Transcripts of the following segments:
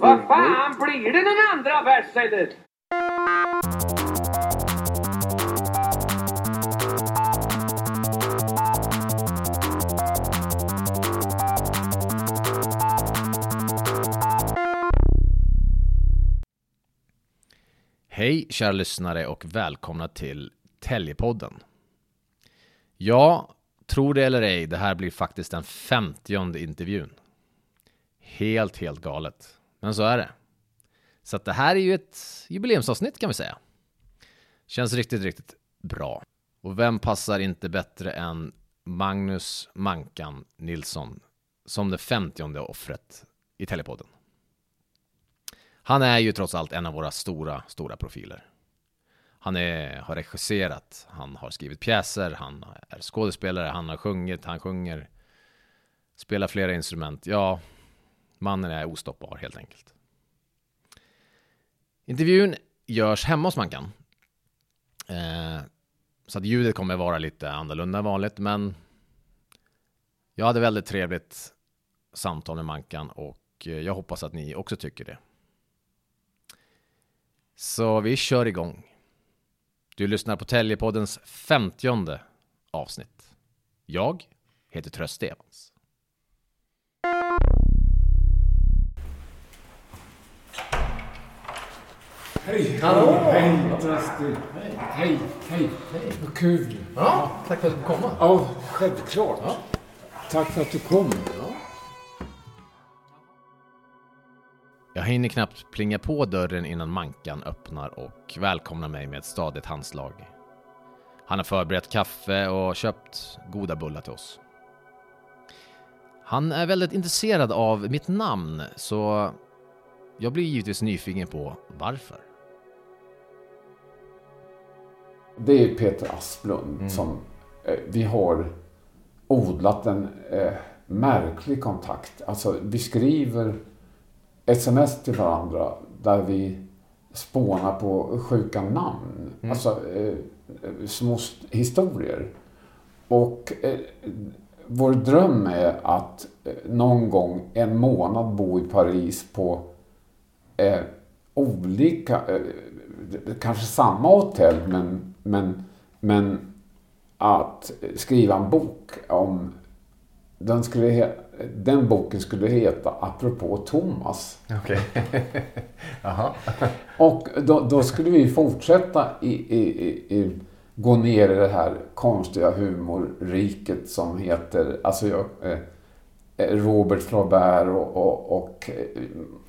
Vad fan blir det någon andra vers eller? Hej kära lyssnare och välkomna till Täljepodden. Ja, tro det eller ej, det här blir faktiskt den femtionde intervjun. Helt, helt galet. Men så är det. Så att det här är ju ett jubileumsavsnitt kan vi säga. Känns riktigt, riktigt bra. Och vem passar inte bättre än Magnus Mankan Nilsson som det femtionde offret i Telepodden. Han är ju trots allt en av våra stora, stora profiler. Han är, har regisserat, han har skrivit pjäser, han är skådespelare, han har sjungit, han sjunger, spelar flera instrument. Ja, mannen är ostoppbar helt enkelt. Intervjun görs hemma hos Mankan. Eh, så att ljudet kommer vara lite annorlunda än vanligt, men jag hade väldigt trevligt samtal med Mankan och eh, jag hoppas att ni också tycker det. Så vi kör igång. Du lyssnar på Täljepoddens femtionde avsnitt. Jag heter Tröst Evans. Hej! Hallå! Hej, Trösti! Hej, hej! Vad kul! Ja, tack för att du kom. Ja, självklart. Tack för att du kom. Jag hinner knappt plinga på dörren innan Mankan öppnar och välkomnar mig med ett stadigt handslag. Han har förberett kaffe och köpt goda bullar till oss. Han är väldigt intresserad av mitt namn, så jag blir givetvis nyfiken på varför. Det är Peter Asplund som eh, vi har odlat en eh, märklig kontakt. Alltså vi skriver sms till varandra där vi spånar på sjuka namn. Alltså eh, små st- historier. Och eh, vår dröm är att eh, någon gång en månad bo i Paris på eh, olika, eh, kanske samma hotell men, men, men att skriva en bok om den, skulle den boken skulle heta Apropå Thomas. Okej. Jaha. Och då, då skulle vi fortsätta i, i, i, i, gå ner i det här konstiga humorriket som heter alltså jag, eh, eh, Robert Flaubert och, och, och eh,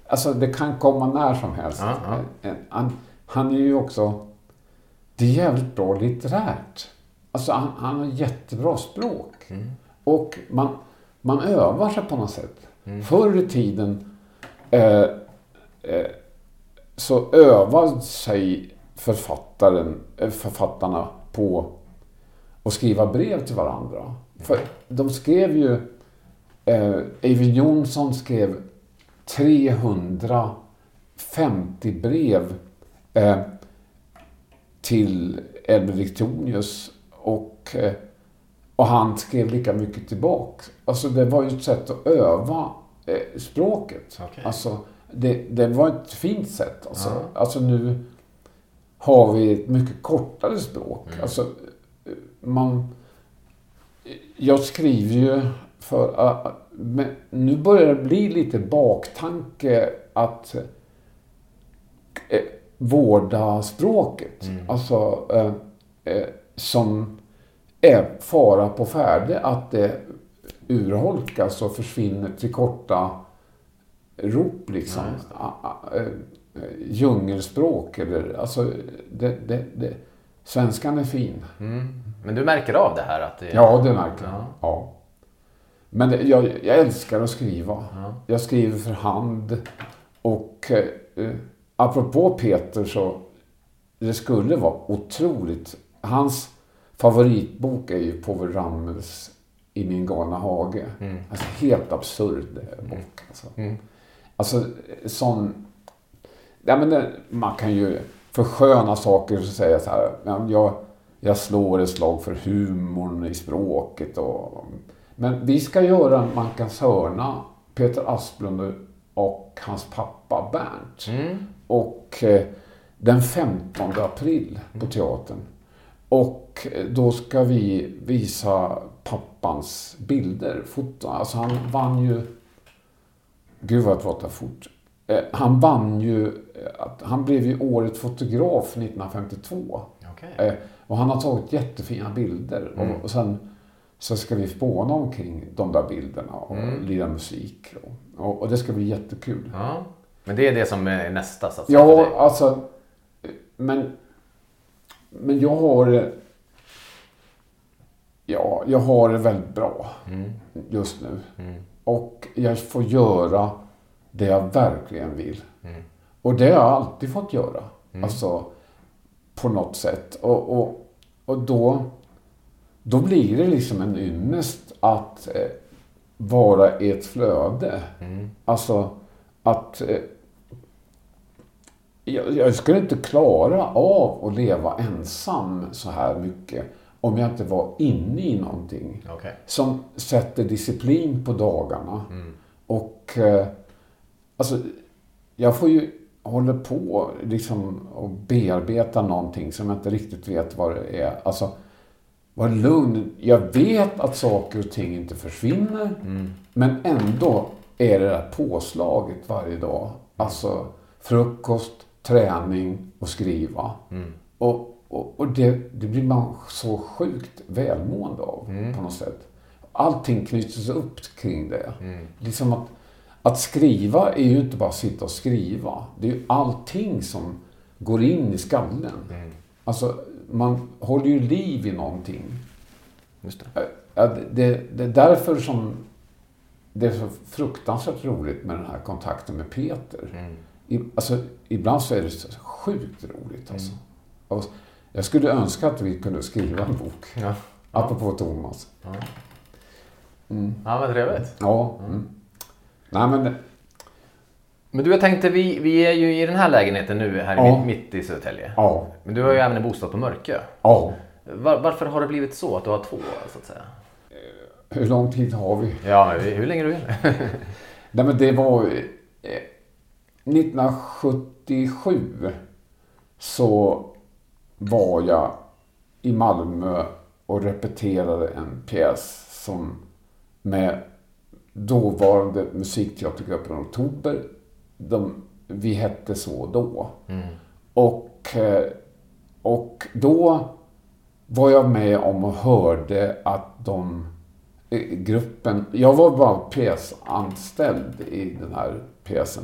alltså det kan komma när som helst. Ja. Eh, Han, han är ju också, det är jävligt bra litterärt. Alltså han, han har jättebra språk. Och man, man övar sig på något sätt. Förr i tiden eh, eh, så övade sig författaren, eh, författarna på att skriva brev till varandra. För de skrev ju, eh, Eyvind Johnson skrev 350 brev eh, till Elmer Diktonius och, eh, och han skrev lika mycket tillbaka. Alltså det var ju ett sätt att öva eh, språket. Okej. Alltså, det, det var ett fint sätt. Alltså, alltså nu har vi ett mycket kortare språk. Alltså, eh, man, jag skriver ju för att men nu börjar det bli lite baktanke att eh, vårda språket. Alltså eh, eh, som är fara på färde att det urholkas och försvinner till korta rop liksom. A- a- eh, Djungelspråk eller alltså det, det, det, svenskan är fin. Men du märker av det här att det Ja, det märker jag. Ja. Ja. Men det, jag, jag älskar att skriva. Jag skriver för hand. Och eh, apropå Peter så det skulle vara otroligt. Hans favoritbok är ju Povel Ramels I min galna hage. Alltså helt absurd eh, bok. Alltså, alltså sån... Ja, men det, man kan ju försköna saker och säga så här. Jag, jag slår ett slag för humorn i språket. Och, men vi ska göra en Mankans hörna, Peter Asplund och hans pappa Bernt. Och eh, den 15 april på teatern. Och eh, då ska vi visa pappans bilder, foton. Alltså han vann ju... Gud vad jag pratar fort. Eh, Han vann ju... Han blev ju året fotograf 1952. Okej. Eh, Och han har tagit jättefina bilder. Och, och sen så ska vi spåna omkring de där bilderna och lira musik. Och, och, och det ska bli jättekul. Ja. Men det är det som är nästa så att säga. Ja, alltså... Men, men jag har... Ja, jag har det väldigt bra just nu. Och jag får göra det jag verkligen vill. Och det har jag alltid fått göra. Alltså, på något sätt. Och, och, och då, då blir det liksom en ynnest att eh, vara i ett flöde. Alltså att eh, jag, jag skulle inte klara av att leva ensam så här mycket om jag inte var inne i någonting Okej. som sätter disciplin på dagarna. Och eh, alltså, jag får ju hålla på liksom och bearbeta någonting som jag inte riktigt vet vad det är. Alltså, var lugn. Jag vet att saker och ting inte försvinner. Men ändå är det där påslaget varje dag. Alltså frukost, träning och skriva. Och, och, och det, det blir man så sjukt välmående av på något sätt. Allting knyts upp kring det. Liksom att, att skriva är ju inte bara att sitta och skriva. Det är ju allting som går in i skallen. Alltså, man håller ju liv i någonting. Just det. Det, det, är därför som det är så fruktansvärt roligt med den här kontakten med Peter. I, alltså, ibland så är det så sjukt roligt. Alltså. Och jag skulle önska att vi kunde skriva en bok. Ja. Apropå Thomas. ja, men trevligt. Ja. Mm. Nej, men Men du, jag tänkte, vi, vi är ju i den här lägenheten nu här Ja. mitt, i Södertälje. ja. Men du har ju även en bostad på Mörkö. Ja. Var, varför har det blivit så att du har två, så att säga? Hur lång tid har vi? Ja, hur länge du vill. Nej, men det var... Eh, 1977 så var jag i Malmö och repeterade en pjäs som med dåvarande musikteatergruppen Oktober. De, vi hette så då. Och, eh, och då var jag med om och hörde att de eh, gruppen, jag var bara pjäsanställd i den här pjäsen.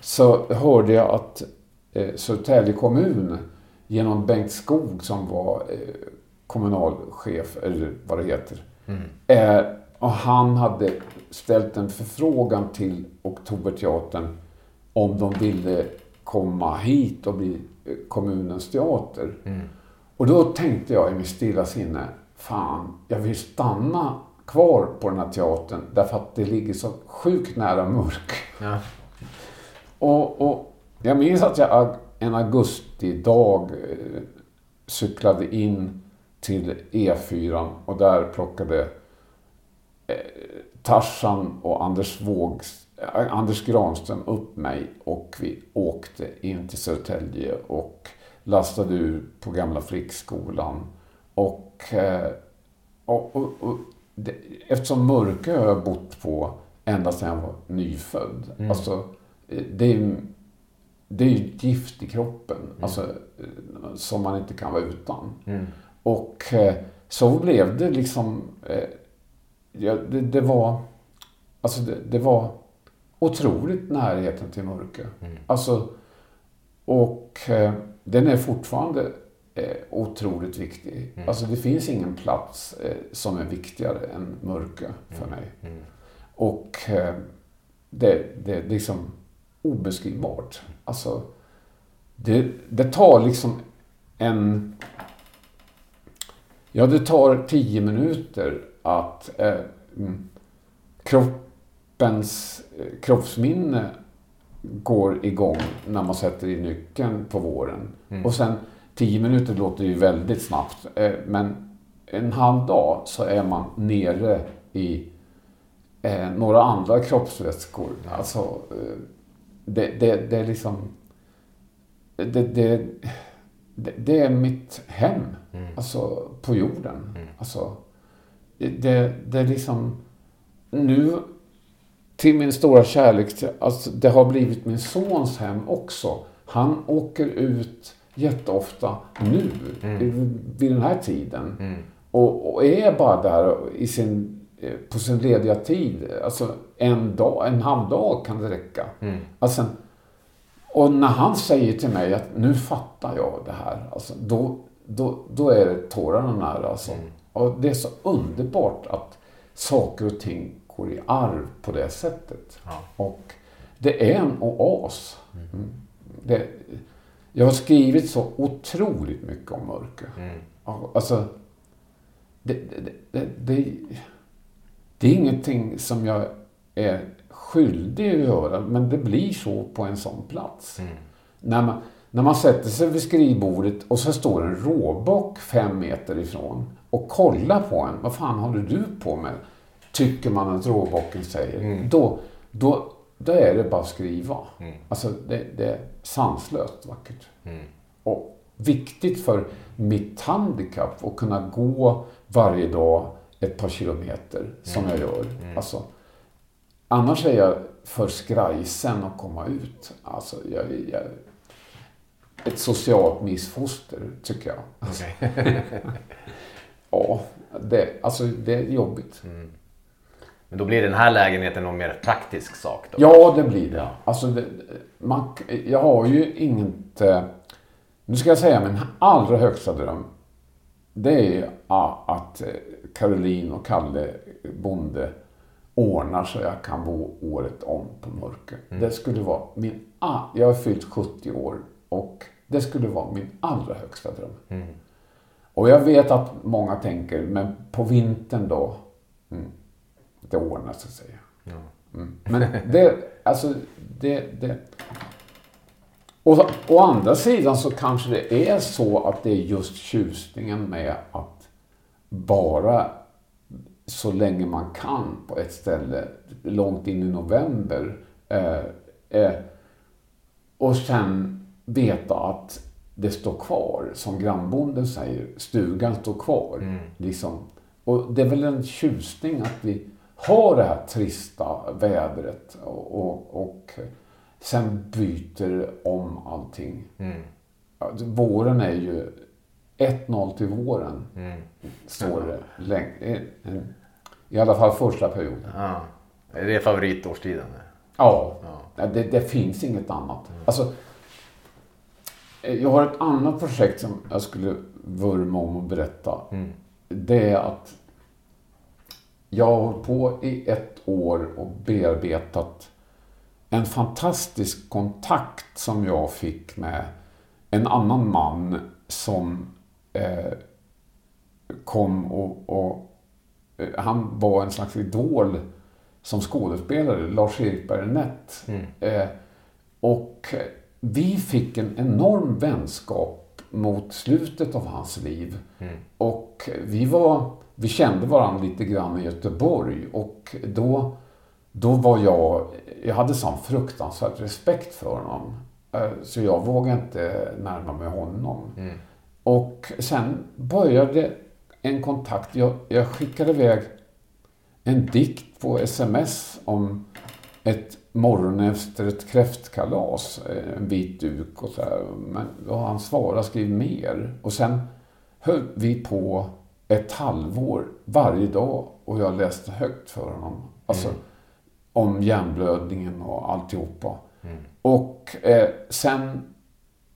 Så hörde jag att eh, Södertälje kommun genom Bengt Skog som var eh, kommunalchef, eller vad det heter. Eh, och han hade ställt en förfrågan till Oktoberteatern om de ville komma hit och bli eh, kommunens teater. Och då tänkte jag i mitt stilla sinne, fan, jag vill stanna kvar på den här teatern därför att det ligger så sjukt nära mörk. Ja. Och, och jag minns att jag ag- en augustidag eh, cyklade in till E4 och där plockade eh, Tarzan och Anders, Vågs, eh, Anders Granström upp mig och vi åkte in till Södertälje och lastade ur på gamla flickskolan. Och, eh, och, och, och det, eftersom Mörkö har jag bott på ända sedan jag var nyfödd. Alltså, eh, det är, det är ju ett gift i kroppen alltså, eh, som man inte kan vara utan. Och eh, så blev det liksom. Eh, ja, det, det var alltså det, det var otroligt närheten till Mörkö. Alltså, och eh, den är fortfarande otroligt viktig. Alltså det finns ingen plats som är viktigare än Mörkö för mig. Och eh, det, det är liksom obeskrivbart. Alltså, det, det tar liksom en... Ja, det tar tio minuter att eh, mm, kroppens eh, kroppsminne går igång när man sätter i nyckeln på våren. Och sen tio minuter låter ju väldigt snabbt. Eh, men en halv dag så är man nere i eh, några andra kroppsvätskor. Alltså, eh, det, det, det är liksom... Det, det, det, det är mitt hem, alltså på jorden. Alltså, det, det är liksom... Nu, till min stora kärlek, alltså, det har blivit min sons hem också. Han åker ut jätteofta nu, vid den här tiden. Och, och är bara där i sin, på sin lediga tid. Alltså en dag, en halv dag kan det räcka. Alltså, och när han säger till mig att nu fattar jag det här. Alltså, då, då, då är det tårarna nära. Alltså. Och det är så underbart att saker och ting går i arv på det sättet. Och det är en oas. Mm. Det, jag har skrivit så otroligt mycket om mörker. Ja, Alltså, det, det, det, det, det är ingenting som jag är skyldig att göra, men det blir så på en sån plats. När, man, när man sätter sig vid skrivbordet och så står en råbock fem meter ifrån och kollar på en. Vad fan håller du på med? Tycker man att råbocken säger. Då, då, då är det bara att skriva. Alltså det, det är sanslöst vackert. Och viktigt för mitt handikapp att kunna gå varje dag ett par kilometer som jag gör. Alltså, annars är jag för skrajsen att komma ut. Alltså, jag, jag, ett socialt missfoster, tycker jag. Alltså, ja, det, alltså, det är jobbigt. Men då blir den här lägenheten någon mer praktisk sak då? Ja, det blir det. Alltså, det man, jag har ju inget... Nu ska jag säga min allra högsta dröm. Det är att eh, Caroline och Kalle Bonde ordnar så jag kan bo året om på Mörke. Det skulle vara min... Jag har fyllt 70 år och det skulle vara min allra högsta dröm. Och jag vet att många tänker, men på vintern då? Mm, det ordnar sig, säger jag. Mm. Men det, alltså, det, det... Och å andra sidan så kanske det är så att det är just tjusningen med att bara så länge man kan på ett ställe långt in i november eh, eh, och sen veta att det står kvar, som grannbonden säger, stugan står kvar. Liksom. Och det är väl en tjusning att vi har det här trista vädret och, och, och sen byter om allting. Ja, Våren är ju 1-0 till våren, står det. Läng- eh, I alla fall första perioden. Ja. Är det favoritårstiden? Ja, Det, det finns inget annat. Alltså, eh, jag har ett annat projekt som jag skulle vurma om och berätta. Det är att jag har hållit på i ett år och bearbetat en fantastisk kontakt som jag fick med en annan man som eh, kom och, och eh, han var en slags idol som skådespelare, Lars-Erik Bernett. Eh, och vi fick en enorm vänskap mot slutet av hans liv. Och vi, var, vi kände varandra lite grann i Göteborg och då, då var jag, jag hade sån fruktansvärd respekt för honom. Eh, Så jag vågade inte närma mig honom. Och sen började en kontakt. Jag, jag skickade iväg en dikt på sms om ett morgon efter ett kräftkalas, eh, en vit duk och så här. Men då har han svarat, skriv mer. Och sen höll vi på ett halvår varje dag och jag läste högt för honom. Alltså om hjärnblödningen och alltihopa. Och eh, sen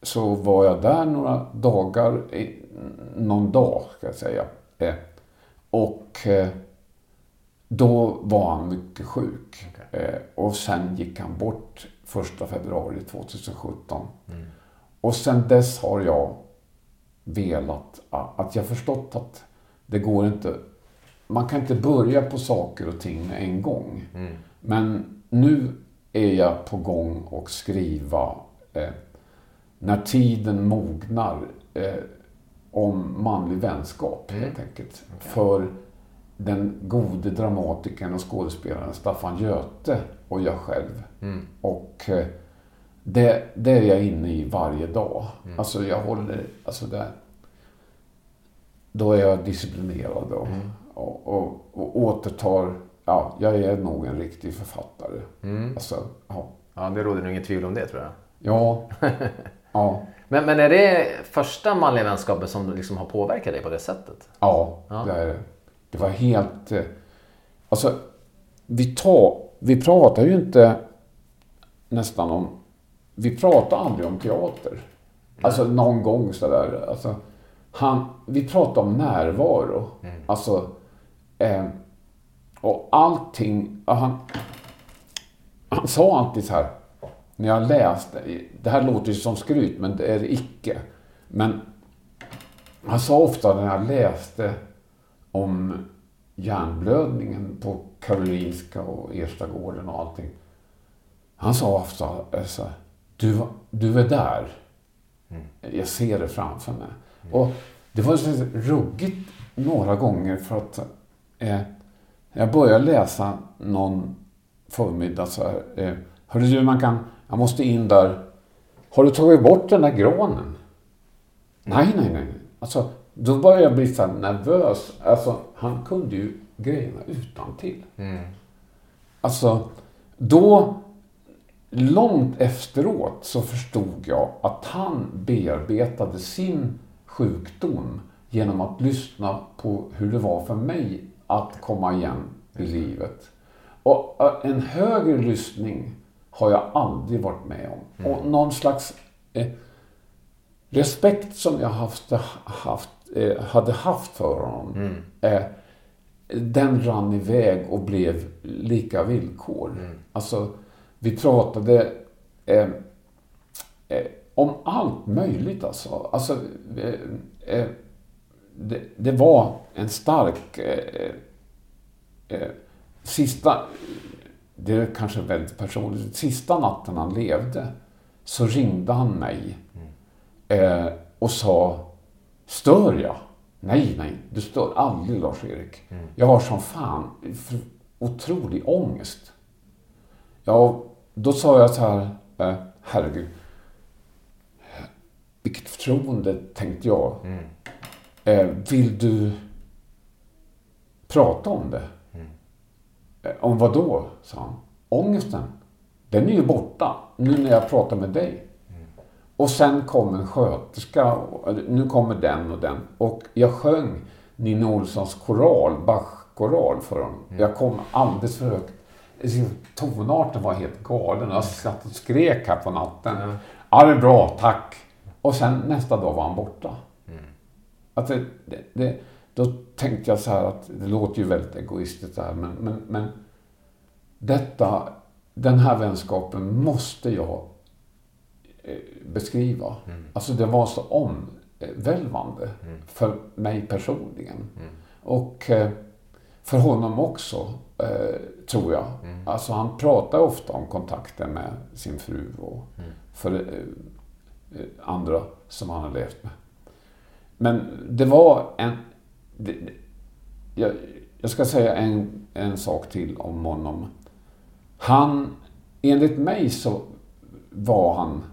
så var jag där några dagar, någon dag ska jag säga. Eh, och eh, då var han mycket sjuk. Eh, och sen gick han bort första februari 2017. Och sen dess har jag velat, att jag förstått att det går inte, man kan inte börja på saker och ting med en gång. Men nu är jag på gång och skriva när tiden mognar eh, om manlig vänskap helt enkelt. För den gode dramatikern och skådespelaren Staffan Göte och jag själv. Och eh, det, det är jag inne i varje dag. Alltså jag håller, alltså det, då är jag disciplinerad och, och, och, och återtar, ja, jag är nog en riktig författare. Alltså, ja. Ja, det råder nog inget tvivel om det tror jag. Ja. ja. Men, men är det första manliga vänskapen som liksom har påverkat dig på det sättet? Ja, det är det. Det var helt... eh, Alltså, vi, tar, vi pratar ju inte nästan om... Vi pratar aldrig om teater. Alltså någon gång sådär. Alltså, han, vi pratar om närvaro. Alltså... Eh, och allting... ja, Han, han sa alltid så här, när jag läste, det här låter ju som skryt men det är det icke. Men han sa ofta när jag läste om hjärnblödningen på Karolinska och Erstagården och allting. Han sa ofta så här, du, du är där. Jag ser det framför mig. Och det var så ruggigt några gånger för att eh, jag började läsa någon förmiddag så här. Eh, Hörru du, man kan, jag måste in där. Har du tagit bort den där granen? Nej, nej, nej. Alltså, då började jag bli så här nervös. Alltså, han kunde ju grejerna utan till. Alltså, då, långt efteråt så förstod jag att han bearbetade sin sjukdom genom att lyssna på hur det var för mig att komma igen i livet. Och äh, en högre lyssning har jag aldrig varit med om. Och någon slags eh, respekt som jag haft, haft, eh, hade haft för honom. Eh, den rann iväg och blev lika villkor. Alltså, vi pratade eh, eh, om allt möjligt alltså. alltså eh, eh, det, det var en stark sista, det är kanske väldigt personligt, sista natten han levde så ringde han mig eh, och sa Stör jag? Nej, nej, du stör aldrig Lars-Erik. Jag har som fan otrolig ångest. Ja, då sa jag så här, eh, herregud. Vilket förtroende, tänkte jag. Eh, vill du prata om det? Eh, Om vad då? sa han. Ångesten, den är ju borta nu när jag pratar med dig. Och sen kom en sköterska, nu kommer den och den. Och jag sjöng Nina Olssons koral, Bach-koral för honom. Jag kom alldeles för högt. Tonarten var helt galen. Jag satt och skrek här på natten. Ja, det är bra, tack. Och sen nästa dag var han borta. Att det, det, det, då tänkte jag så här att det låter ju väldigt egoistiskt det här, men, men, men detta, den här vänskapen måste jag eh, beskriva. Alltså det var så omvälvande för mig personligen. Och eh, för honom också, eh, tror jag. Alltså han pratar ofta om kontakten med sin fru och för eh, eh, andra som han har levt med. Men det var en... Det, jag, jag ska säga en, en sak till om honom. Han, enligt mig så var han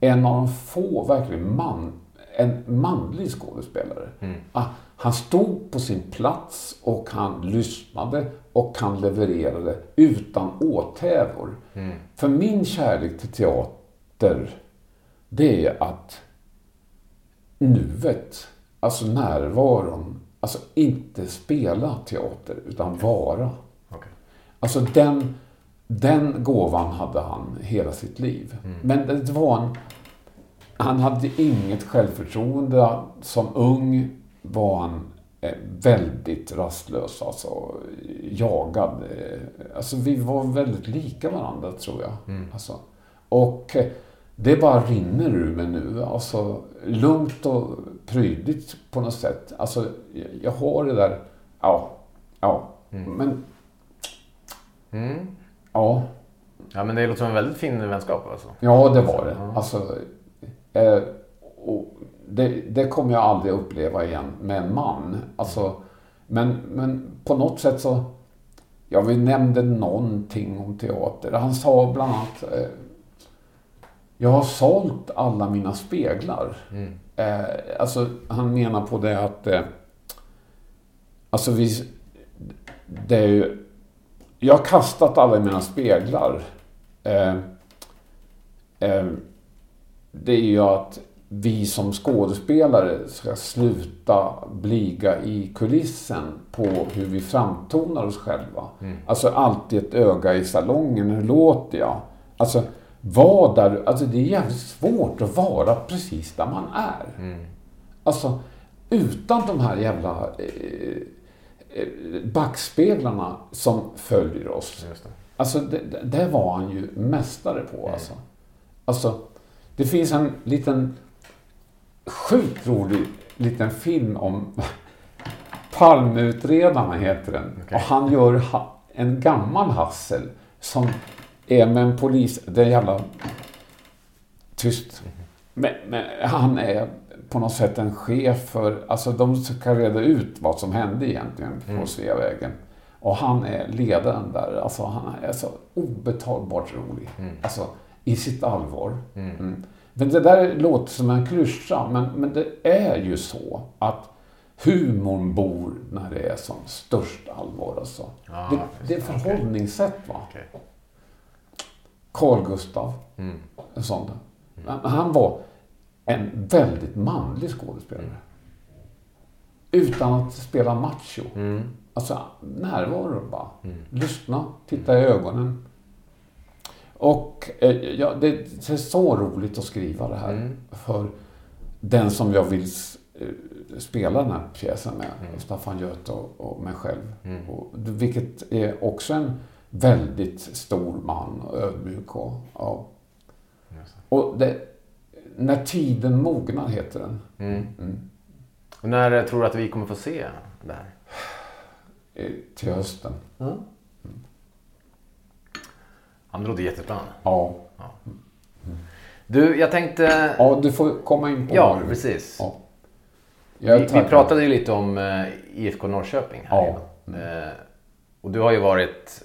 en av de få verkligen man, en manlig skådespelare. Ah, Han stod på sin plats och han lyssnade och han levererade utan åthävor. För min kärlek till teater, det är att nuet, alltså närvaron, alltså inte spela teater utan vara. Okej. Alltså den, den gåvan hade han hela sitt liv. Men det var en, han hade inget självförtroende. Som ung var han eh, väldigt rastlös, alltså jagad. eh, Alltså vi var väldigt lika varandra tror jag. Alltså, och eh, det bara rinner ur mig nu. Alltså lugnt och prydligt på något sätt. Alltså jag, jag har det där, ja, ja. Men Ja, Ja, men det låter som en väldigt fin vänskap alltså. ja det var det. Alltså, eh, och det, det kommer jag aldrig uppleva igen med en man. Alltså, Men, men på något sätt så... Ja, vi nämnde någonting om teater. Han sa bland annat... Eh, jag har sålt alla mina speglar. Mm. Eh, alltså, han menar på det att... Eh, alltså, vi... Det är ju... Jag har kastat alla mina speglar. Eh, eh, det är ju att vi som skådespelare ska sluta bliga i kulissen på hur vi framtonar oss själva. Alltså alltid ett öga i salongen. Hur låter jag? Alltså, var där. Alltså det är jävligt svårt att vara precis där man är. Alltså, utan de här jävla eh, eh, backspeglarna som följer oss. Just det. Alltså, det, det- var han ju mästare på alltså. Alltså, det finns en liten sjukt rolig liten film om Palmeutredarna heter den. Okej. Och han gör en gammal Hassel som är med en polis. Det är jävla tyst. Men, men han är på något sätt en chef för, alltså de ska reda ut vad som hände egentligen på Sveavägen. Och han är ledaren där. Alltså han är så obetalbart rolig. Alltså i sitt allvar. Mm. Men det där låter som en klyscha, men, men det är ju så att humorn bor när det är som störst allvar. Alltså. Ja, det, det är förhållningssätt. Va? Okej. Carl Gustav. Mm. En sån där. Men Han var en väldigt manlig skådespelare. Utan att spela macho. Mm. Alltså närvaro bara. Lyssna, titta i ögonen. Och eh, ja, det, är så roligt att skriva det här. Mm. För den som jag vill eh, spela den här pjäsen med. Mm. Staffan Göth och, och mig själv. Och, vilket är också en väldigt stor man och ödmjuk. Och, ja. Och det, När tiden mognar heter den. Mm. Mm. Och när tror du att vi kommer få se det här? Eh, Till hösten. Ja, men det låter jättespännande. Ja. Du, jag tänkte... ja, du får komma in på Ja, precis. Ja. Vi, vi pratade ju lite om eh, IFK Norrköping här Ja. innan. Eh, och du har ju varit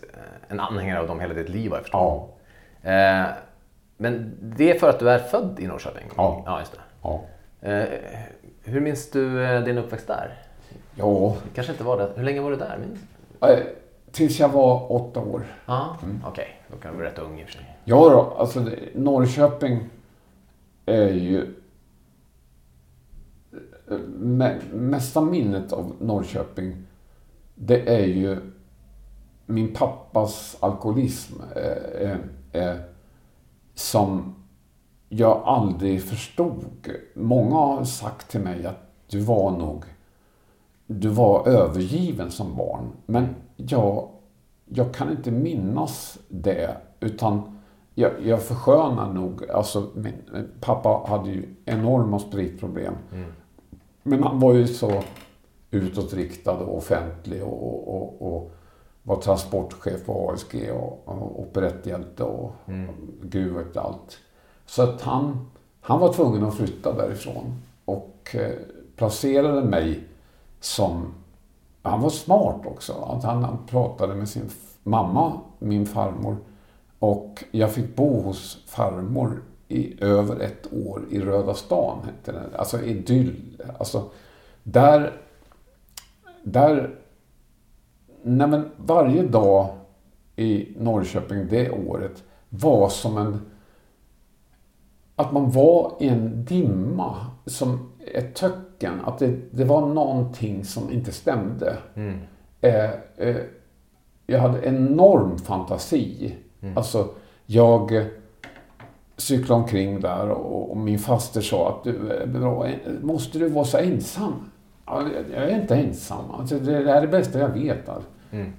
en anhängare av dem hela ditt liv har jag förstått. Ja. Eh, men det är för att du är född i Norrköping? Ja. ja just det. Ja. Eh, hur minns du eh, din uppväxt där? Ja. Det kanske inte var det. Hur länge var du där? Minns? Eh, Tills jag var åtta år. Ja, okej. Då kan du vara rätt ung i och för sig. Ja, då, alltså Norrköping är ju... Mä, mesta minnet av Norrköping, det är ju min pappas alkoholism. Eh, eh, eh, som jag aldrig förstod. Många har sagt till mig att du var nog... Du var övergiven som barn. Men jag, jag kan inte minnas det. Utan jag, jag förskönar nog. Alltså, min, pappa hade ju enorma spritproblem. Men han var ju så utåtriktad och offentlig och, och, och, och var transportchef på ASG och, och operetthjälte och, och gud vet allt. Så att han, han var tvungen att flytta därifrån och eh, placerade mig som... Han var smart också. Att han, han pratade med sin mamma, min farmor. Och jag fick bo hos farmor i över ett år i Röda stan, hette det. Alltså idyll. Alltså, där... Där... Nej men varje dag i Norrköping det året var som en... Att man var i en dimma, som ett töcken. Att det, det var någonting som inte stämde. Eh, eh, jag hade enorm fantasi. Alltså, jag eh, cyklade omkring där och, och min faster sa att du, eh, bra, eh, måste du vara så ensam? Ja, jag är inte ensam. Alltså, det, det här är det bästa jag vet. Alltså.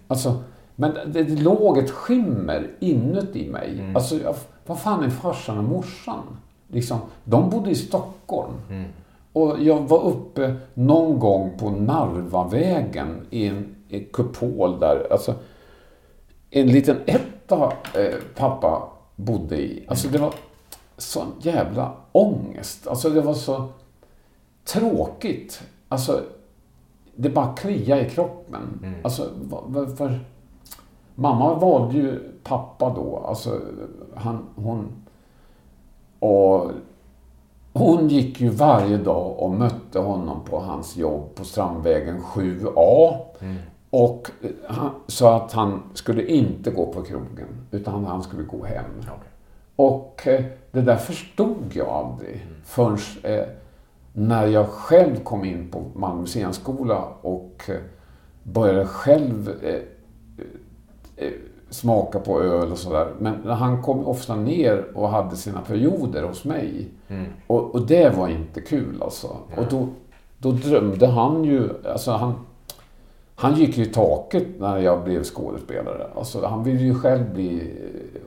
Alltså, men det, det låg ett skimmer inuti mig. Alltså, jag, vad fan är farsan och morsan? Liksom, de bodde i Stockholm. Och jag var uppe någon gång på Narvavägen i en, i kupol där. Alltså, en liten etta eh, pappa bodde i. Alltså det var sån jävla ångest. Alltså det var så tråkigt. Alltså det bara kliade i kroppen. Alltså, va- varför... Mamma valde ju pappa då. Alltså, han, hon... Och hon gick ju varje dag och mötte honom på hans jobb på Strandvägen 7A. Och eh, han, så att han skulle inte gå på krogen, utan han skulle gå hem. Och eh, det där förstod jag aldrig förrän eh, när jag själv kom in på Malmö scenskola och eh, började själv eh, eh, smaka på öl och sådär. Men han kom ofta ner och hade sina perioder hos mig. Och, och det var inte kul alltså. Och då, då drömde han ju, alltså han, han gick ju i taket när jag blev skådespelare. Alltså, han ville ju själv bli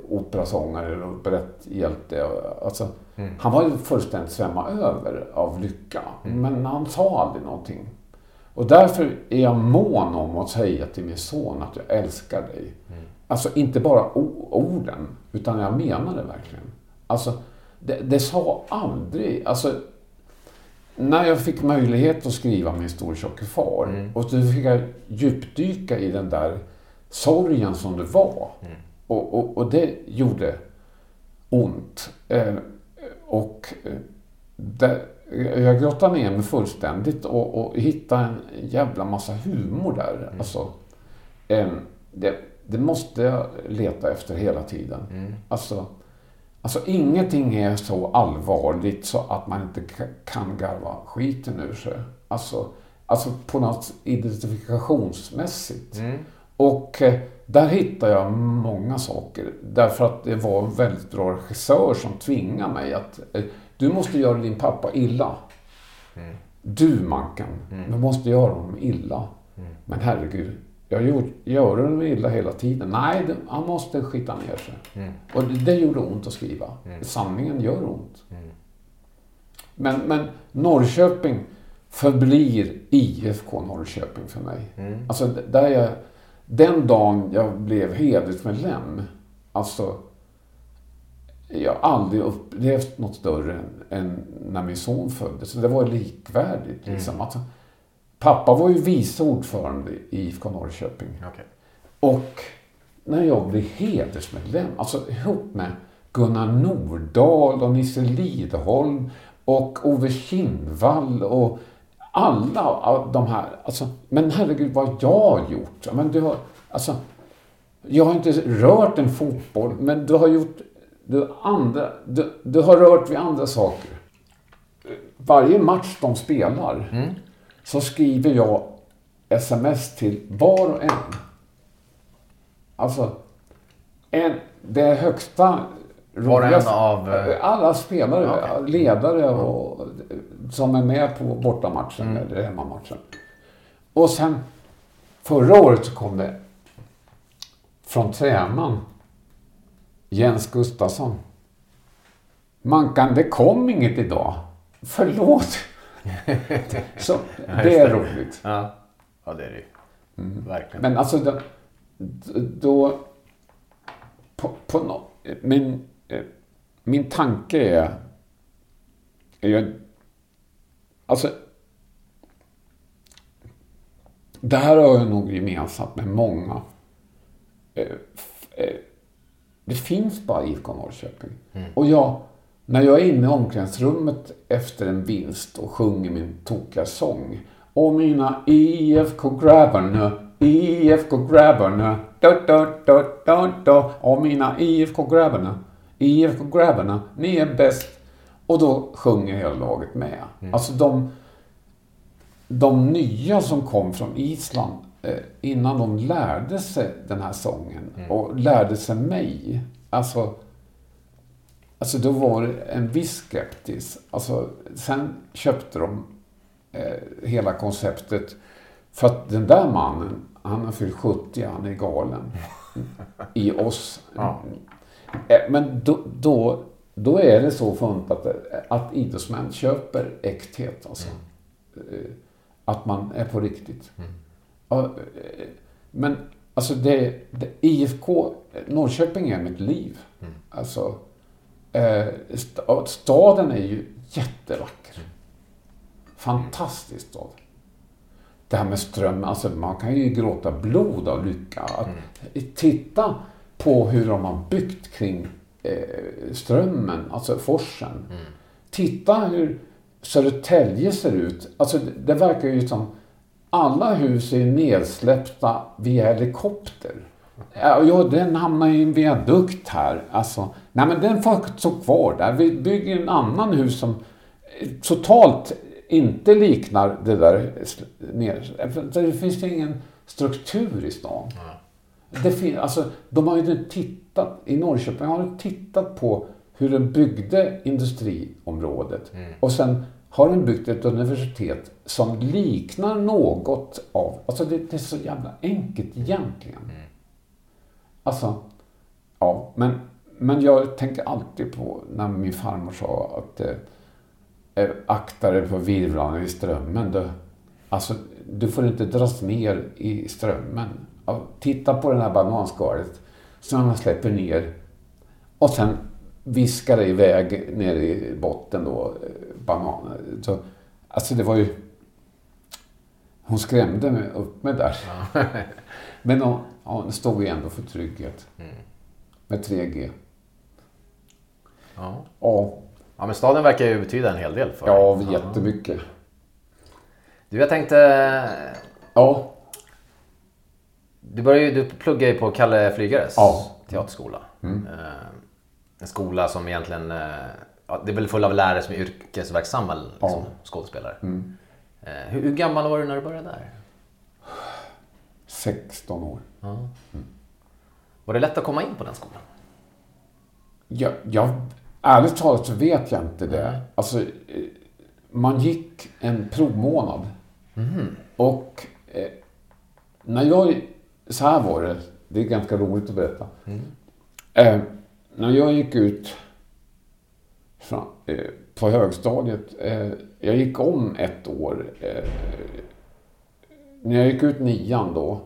operasångare och operetthjälte. Alltså, Han var ju fullständigt svämma över av lycka. Men han sa aldrig någonting. Och därför är jag mån om att säga till min son att jag älskar dig. Alltså inte bara orden, utan jag menar det verkligen. Alltså, det, det sa aldrig... Alltså, när jag fick möjlighet att skriva Min stortjocke far och då fick jag djupdyka i den där sorgen som det var. Och, och, och det gjorde ont. Eh, och eh, där, jag grottade ner mig fullständigt och, och hittade en jävla massa humor där. Alltså, eh, det, det måste jag leta efter hela tiden. Alltså, alltså ingenting är så allvarligt så att man inte ka- kan garva skiten ur sig. Alltså, alltså på något identifikationsmässigt. Och eh, där hittar jag många saker. Därför att det var en väldigt bra regissör som tvingade mig att eh, du måste göra din pappa illa. Du Manken, du måste göra honom illa. Men herregud, jag gjort, gör honom illa hela tiden. Nej, det, han måste skita ner sig. Och det, det gjorde ont att skriva. Sanningen gör ont. Men, men Norrköping förblir IFK Norrköping för mig. Alltså, där jag, den dagen jag blev hedersmedlem, alltså jag har aldrig upplevt något större än, än när min son föddes. Så det var likvärdigt. Liksom. Alltså, pappa var ju vice ordförande i IFK Norrköping. Okej. Och när jag blev hedersmedlem, alltså ihop med Gunnar Nordahl och Nisse Lidholm och Ove Kindvall och alla av de här. Alltså, men herregud vad jag har gjort. Men du har, alltså, jag har inte rört en fotboll, men du har gjort du, andra, du, du har rört vid andra saker. Varje match de spelar så skriver jag sms till var och en. Alltså, en, det högsta Var och en av, eh, Alla spelare, Okej. ledare och, som är med på bortamatchen eller hemmamatchen. Och sen förra året så kom det från tränaren Jens Gustafsson. Mankan, det kom inget idag. Förlåt. så, det är roligt. Ja. ja, det är det ju. Verkligen. Men alltså då, då på, på nå- min, eh, min tanke är, är ju, alltså det här har jag nog gemensamt med många. Eh, eh, Det finns bara IFK Norrköping. Och jag, när jag är inne i omklädningsrummet efter en vinst och sjunger min tokiga sång. Och mina IFK-grabbar nu, IFK-grabbar nu, da, da, da, da, da. Och mina IFK-grabbar nu, IFK-grabbar nu, ni är bäst. Och då sjunger hela laget med. Alltså de, de nya som kom från Island eh, innan de lärde sig den här sången och lärde sig mig. Alltså, alltså då var det en viss skeptis. Alltså, sen köpte de eh, hela konceptet. För att den där mannen, han har fyllt 70, han är galen. I oss. Ja. Eh, Men då, då, då är det så funt att, att idrottsmän köper äkthet. Alltså. Eh, Att man är på riktigt. Ja, eh, Men alltså det, det, IFK Norrköping är mitt liv. Alltså, eh, sta- staden är ju jättevacker. Fantastisk stad. det här med ström, alltså man kan ju gråta blod av lycka. Att Titta på hur de har byggt kring eh, strömmen, alltså forsen. Titta hur Södertälje ser ut. Alltså det, det verkar ju som alla hus är nedsläppta via helikopter. Ja, ja, den hamnar i en viadukt här. Alltså, nej men den får stå kvar där. Vi bygger en annan hus som eh, totalt inte liknar det där. Det finns ingen struktur i stan. Det fin- alltså, de har ju inte tittat, i Norrköping har de tittat på hur de byggde industriområdet. Och sen har de byggt ett universitet som liknar något av, alltså det, det är så jävla enkelt egentligen. Alltså, ja, men, men jag tänker alltid på när min farmor sa att eh, eh, akta dig för virvlarna i strömmen. Du, alltså, du får inte dras ner i strömmen. Titta på det här bananskalet som man släpper ner och sen viskar det iväg ner i botten då, eh, bananer. Så, alltså det var ju... Hon skrämde mig upp mig där. Men hon, ja, hon stod ju ändå för trygghet. Med 3G. Ja. Ja, ja, men staden verkar ju betyda en hel del för ja dig. jättemycket. Du, jag tänkte... Ja, Du, började du pluggar ju på Kalle Flygares Ja. teaterskola. Eh, en skola som egentligen... eh, ja, det är väl full av lärare som är yrkesverksamma liksom, Ja. skådespelare. Eh, hur, hur gammal var du när du började där? 16 år. Var det lätt att komma in på den skolan? Jag, jag, ärligt talat så vet jag inte det. Alltså, eh, man gick en provmånad. Och eh, när jag... Så här var det. Det är ganska roligt att berätta. Eh, när jag gick ut från, eh, på högstadiet. Eh, jag gick om ett år. Eh, när jag gick ut nian då.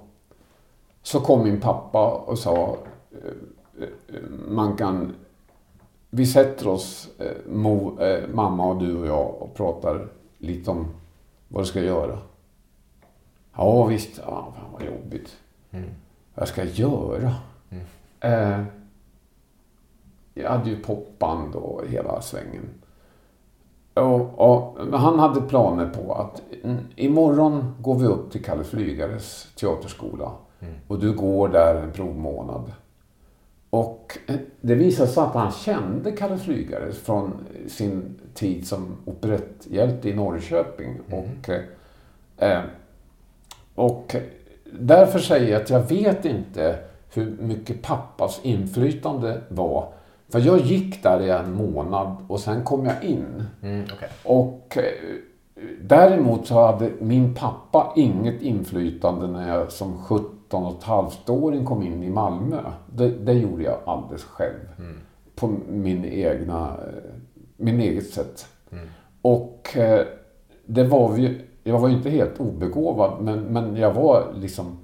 Så kom min pappa och sa eh, man kan vi sätter oss, eh, mo, mamma och du och jag, och pratar lite om vad du ska göra. Ja visst, ja, fan vad jobbigt. Vad ska jag göra? Eh, jag hade ju popband och hela svängen. Och, och, han hade planer på att mm, imorgon går vi upp till Kalle Flygares teaterskola. Och du går där en provmånad. Och eh, det visade sig att han kände Kalle Flygare från sin tid som operetthjälte i Norrköping. Och, eh, och därför säger jag att jag vet inte hur mycket pappas inflytande var. För jag gick där i en månad och sen kom jag in. Mm, okej. Och eh, däremot så hade min pappa inget inflytande när jag som 17 och ett halvt-åring kom in i Malmö. Det, det gjorde jag alldeles själv. På min egna, eh, min eget sätt. Och eh, det var ju, jag var ju inte helt obegåvad men, men jag var liksom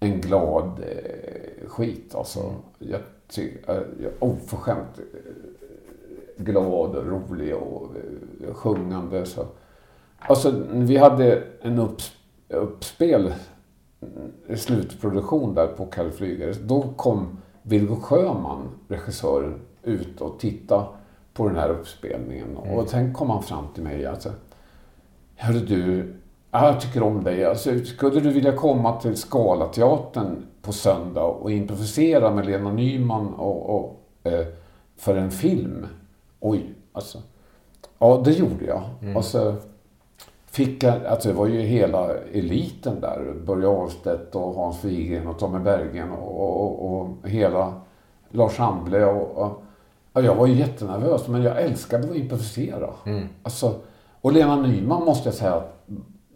en glad eh, skit alltså. Jag, ty, eh, jag oförskämt eh, glad och rolig och eh, sjungande. Så. Alltså, vi hade en upps, uppspel, en slutproduktion där på Kalle Flygare. Då kom Vilgo Sjöman, regissören, ut och tittade på den här uppspelningen. Och sen kom han fram till mig. Alltså, Hörru du, jag tycker om dig. Alltså, skulle du vilja komma till Scalateatern på söndag och improvisera med Lena Nyman och, och, eh, för en film? Oj, alltså. Ja, det gjorde jag. Och så fick jag, alltså det var ju hela eliten där. Börje Ahlstedt och Hans Wigren och Tommy Bergen och, och, och hela Lars Hamble och, och ja, jag var ju jättenervös men jag älskade att improvisera. Alltså, och Lena Nyman måste jag säga att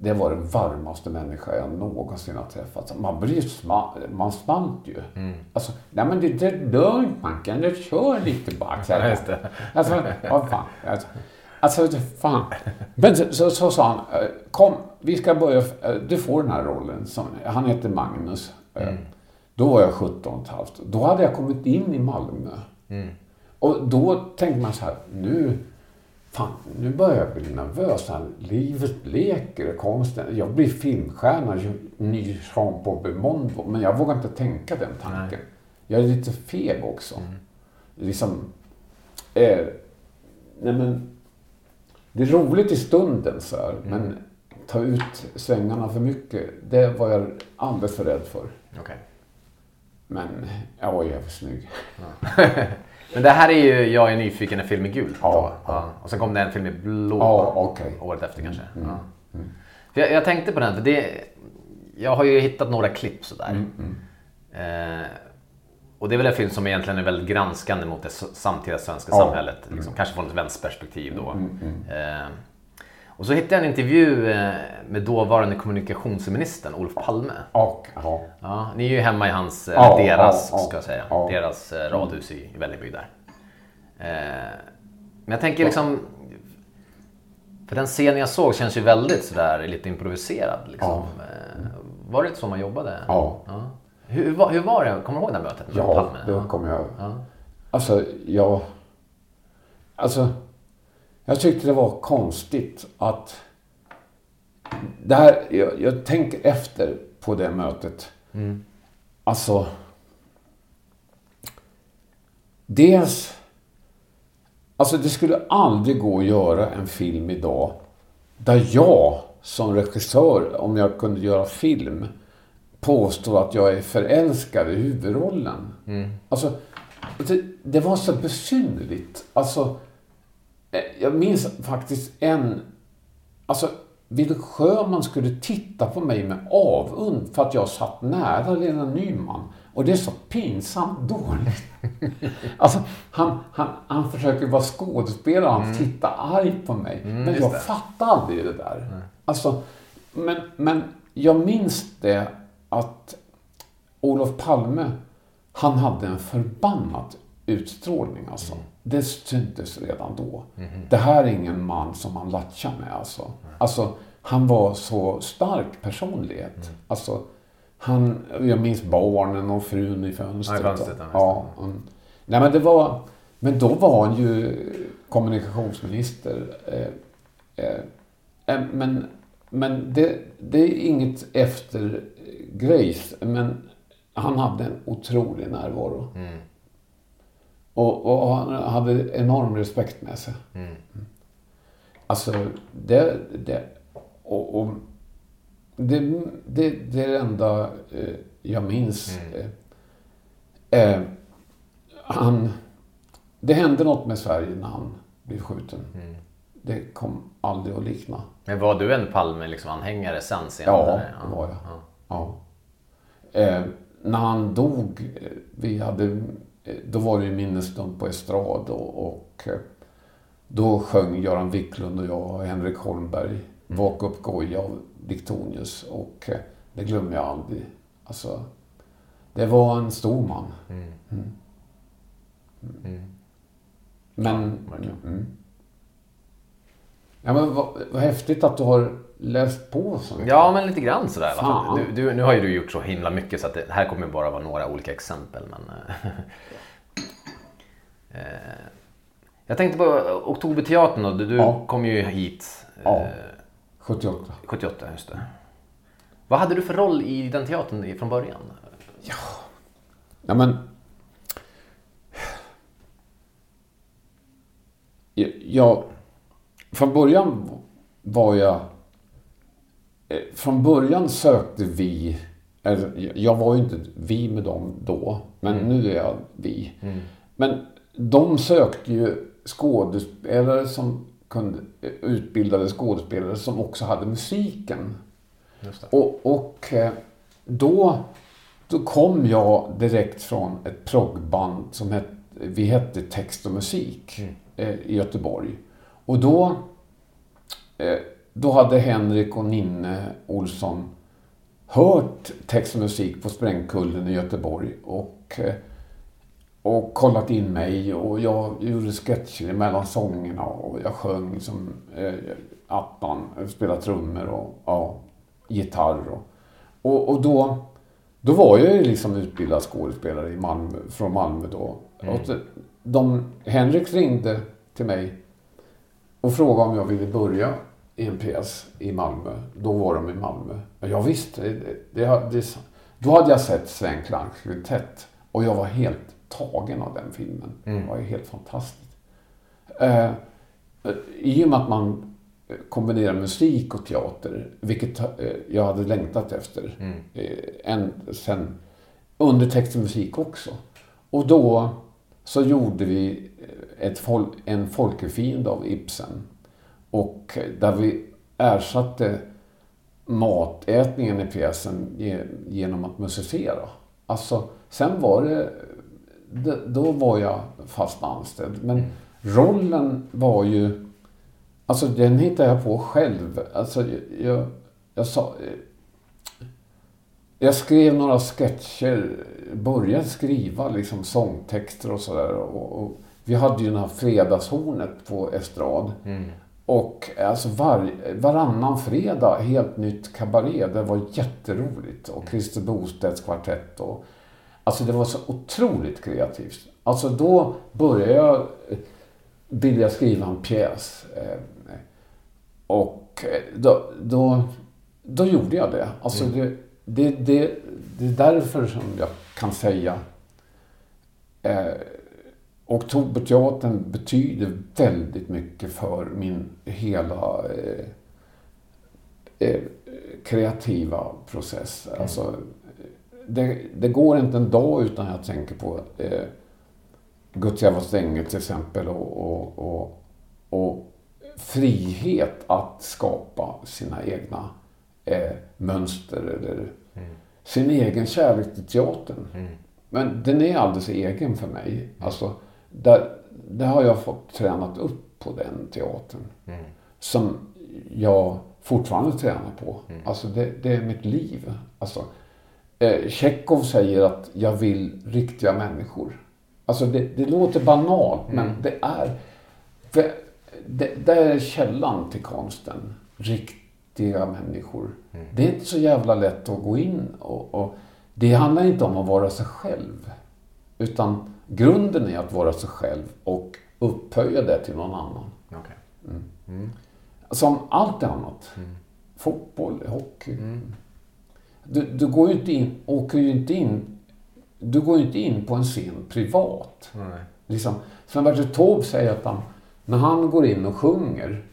det var den varmaste människa jag någonsin har träffat. Man blir sma- man smalt ju. Alltså, nej men det, det är lugnt Mackan, du kör lite bara. Så här. Alltså, vad fan. Alltså, alltså fan. Men så, så, så sa han, eh, kom, vi ska börja, eh, du får den här rollen. Som, han heter Magnus. Eh, Då var jag 17 och ett halvt. Då hade jag kommit in i Malmö. Och då tänkte man så här, nu, fan, nu börjar jag bli nervös. Här. Livet leker, konsten. Jag blir filmstjärna, ny Jean-Paul Belmondo. Men jag vågar inte tänka den tanken. Nej. Jag är lite feg också. Liksom, eh, nej men, det är roligt i stunden så här, men ta ut svängarna för mycket, det var jag alldeles för rädd för. Okej. Men jag var jävligt snygg. Men det här är ju Jag är nyfiken, en film i gult. Ja, ja. Och sen kom det en film i blå Ja, okej. året efter kanske. Ja. För jag, jag tänkte på den, för det, jag har ju hittat några klipp sådär. Eh, och det är väl en film som egentligen är väldigt granskande mot det samtida svenska samhället. Liksom, Kanske från ett vänsterperspektiv då. Eh, och så hittade jag en intervju eh, med dåvarande kommunikationsministern Olof Palme. Och, ja. Ja, ni är ju hemma i hans, eller Ja, deras, ja, ja. ska jag säga, Ja. deras eh, radhus i, Vällingby där. Eh, men jag tänker liksom, för den scenen jag såg känns ju väldigt sådär lite improviserad. Liksom. Eh, var det inte så man jobbade? Ja. Hur, hur, var, det? Kommer du ihåg det här mötet med Ja, Palme? det kommer jag Ja. Alltså, jag... Alltså, jag tyckte det var konstigt att... Det här, jag, jag tänker efter på det mötet. Alltså... Dels... Alltså det skulle aldrig gå att göra en film idag där jag som regissör, om jag kunde göra film, påstår att jag är förälskad i huvudrollen. Alltså, det, det var så besynnerligt. Alltså, jag minns faktiskt en... Alltså, Willy Sjöman skulle titta på mig med avund för att jag satt nära Lena Nyman. Och det är så pinsamt dåligt. Alltså, han, han, han försöker vara skådespelare, han tittar arg på mig. men just jag fattar aldrig det där. Alltså, men, men jag minns det att Olof Palme, han hade en förbannad utstrålning alltså. Det syntes redan då. Det här är ingen man som man latchar med alltså. Alltså, han var så stark personlighet. Alltså, han, jag minns barnen och frun i fönstret. Ja, fönstret, ja, mm. Nej men det var, men då var han ju kommunikationsminister. Eh, eh, eh, men men det, det är inget efter Grace, men han hade en otrolig närvaro. Och, och han hade enorm respekt med sig. Alltså, det... det och, och det, det, det är det enda eh, jag minns. Eh, eh, han, det hände något med Sverige när han blev skjuten. Det kom aldrig att likna. Men var du en Palme-anhängare liksom, sen senare? Ja, det var jag. Ja. Eh, när han dog, eh, vi hade, då var det ju minnesstund på estrad och, och eh, då sjöng Göran Wiklund och jag och Henrik Holmberg Vaka upp Goja av Diktonius och eh, det glömmer jag aldrig. Alltså, det var en stor man. Mm. Men... verkligen. mm. Ja, men vad, vad häftigt att du har läst på så mycket. Ja, men lite grann sådär. Fan. Du, du, nu har ju du gjort så himla mycket så att det här kommer bara vara några olika exempel. Men, eh, eh, jag tänkte på Oktoberteatern och du, du Ja. kom ju hit eh, Ja. 78. 78, just det. Vad hade du för roll i den teatern från början? Ja, men... Jag... Från början var jag... eh, Från början sökte vi... Eller, jag var ju inte vi med dem då, men nu är jag vi. Men de sökte ju skådespelare som kunde... Utbildade skådespelare som också hade musiken. Och, och eh, då, då kom jag direkt från ett proggband som hette, vi hette Text och musik eh, i Göteborg. Och då, eh, då hade Henrik och Ninne Olsson hört text och musik på Sprängkullen i Göteborg och, eh, och kollat in mig och jag gjorde sketcher mellan sångerna och jag sjöng som eh, attan, spelade trummor och ja, gitarr. Och, och, och då, då var jag ju liksom utbildad skådespelare i Malmö, från Malmö då. Och så- de, Henrik ringde till mig och frågade om jag ville börja i en pjäs i Malmö. Då var de i Malmö. Ja, visst, det, det, det, då hade jag sett Sven Klanks kvintett och jag var helt tagen av den filmen. Mm. Det var ju helt fantastiskt. Eh, I och med att man kombinerar musik och teater, vilket eh, jag hade längtat efter. Mm. Eh, en, sen undertext och musik också. Och då så gjorde vi ett fol en folkefiende av Ibsen. Och där vi ersatte matätningen i pjäsen ge- genom att musicera. Alltså, sen var det, då var jag fast anställd. Men rollen var ju, alltså den hittade jag på själv. Alltså, jag, jag, sa, jag skrev några sketcher, började skriva liksom sångtexter och sådär. Och, och vi hade ju det här fredagshornet på estrad. Mm. Och alltså var, varannan fredag helt nytt kabaré. Det var jätteroligt. Och Christer Bostedts kvartett. Och, alltså det var så otroligt kreativt. Alltså då började jag eh, vilja skriva en pjäs. Eh, Och eh, då, då, då gjorde jag det. Alltså det, det, det, det är därför som jag kan säga eh, Oktoberteatern betyder väldigt mycket för min hela eh, eh, kreativa process. Alltså, det, det går inte en dag utan jag tänker på eh, Gutjava Stänge till exempel och, och, och, och frihet att skapa sina egna eh, mönster eller sin egen kärlek till teatern. Men den är alldeles egen för mig. Alltså, där, där har jag fått tränat upp på den teatern. Som jag fortfarande tränar på. Alltså det, det är mitt liv. Alltså, eh, Tjechov säger att jag vill riktiga människor. Alltså det, det låter banalt men det är för det, det är källan till konsten. Riktiga människor. Det är inte så jävla lätt att gå in och, och det handlar inte om att vara sig själv. Utan grunden är att vara sig själv och upphöja det till någon annan. Okej. Som allt annat. Fotboll, hockey. Du, du går ju inte in, åker ju inte in, du går ju inte in på en scen privat. Nej. Liksom, Sven-Bertil Taube säger att han, när han går in och sjunger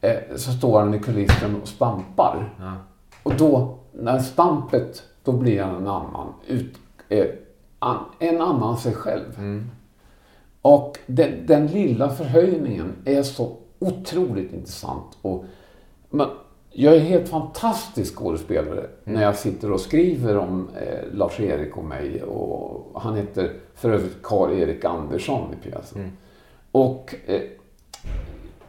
eh, så står han i kulissen och stampar. Ja. Och då, när stampet, då blir han en annan. Ut, eh, an, en annan sig själv. Och den, den lilla förhöjningen är så otroligt intressant. Och, men, jag är helt fantastisk skådespelare när jag sitter och skriver om eh, Lars-Erik och mig. Och han heter för övrigt Karl-Erik Andersson i pjäsen. Och eh,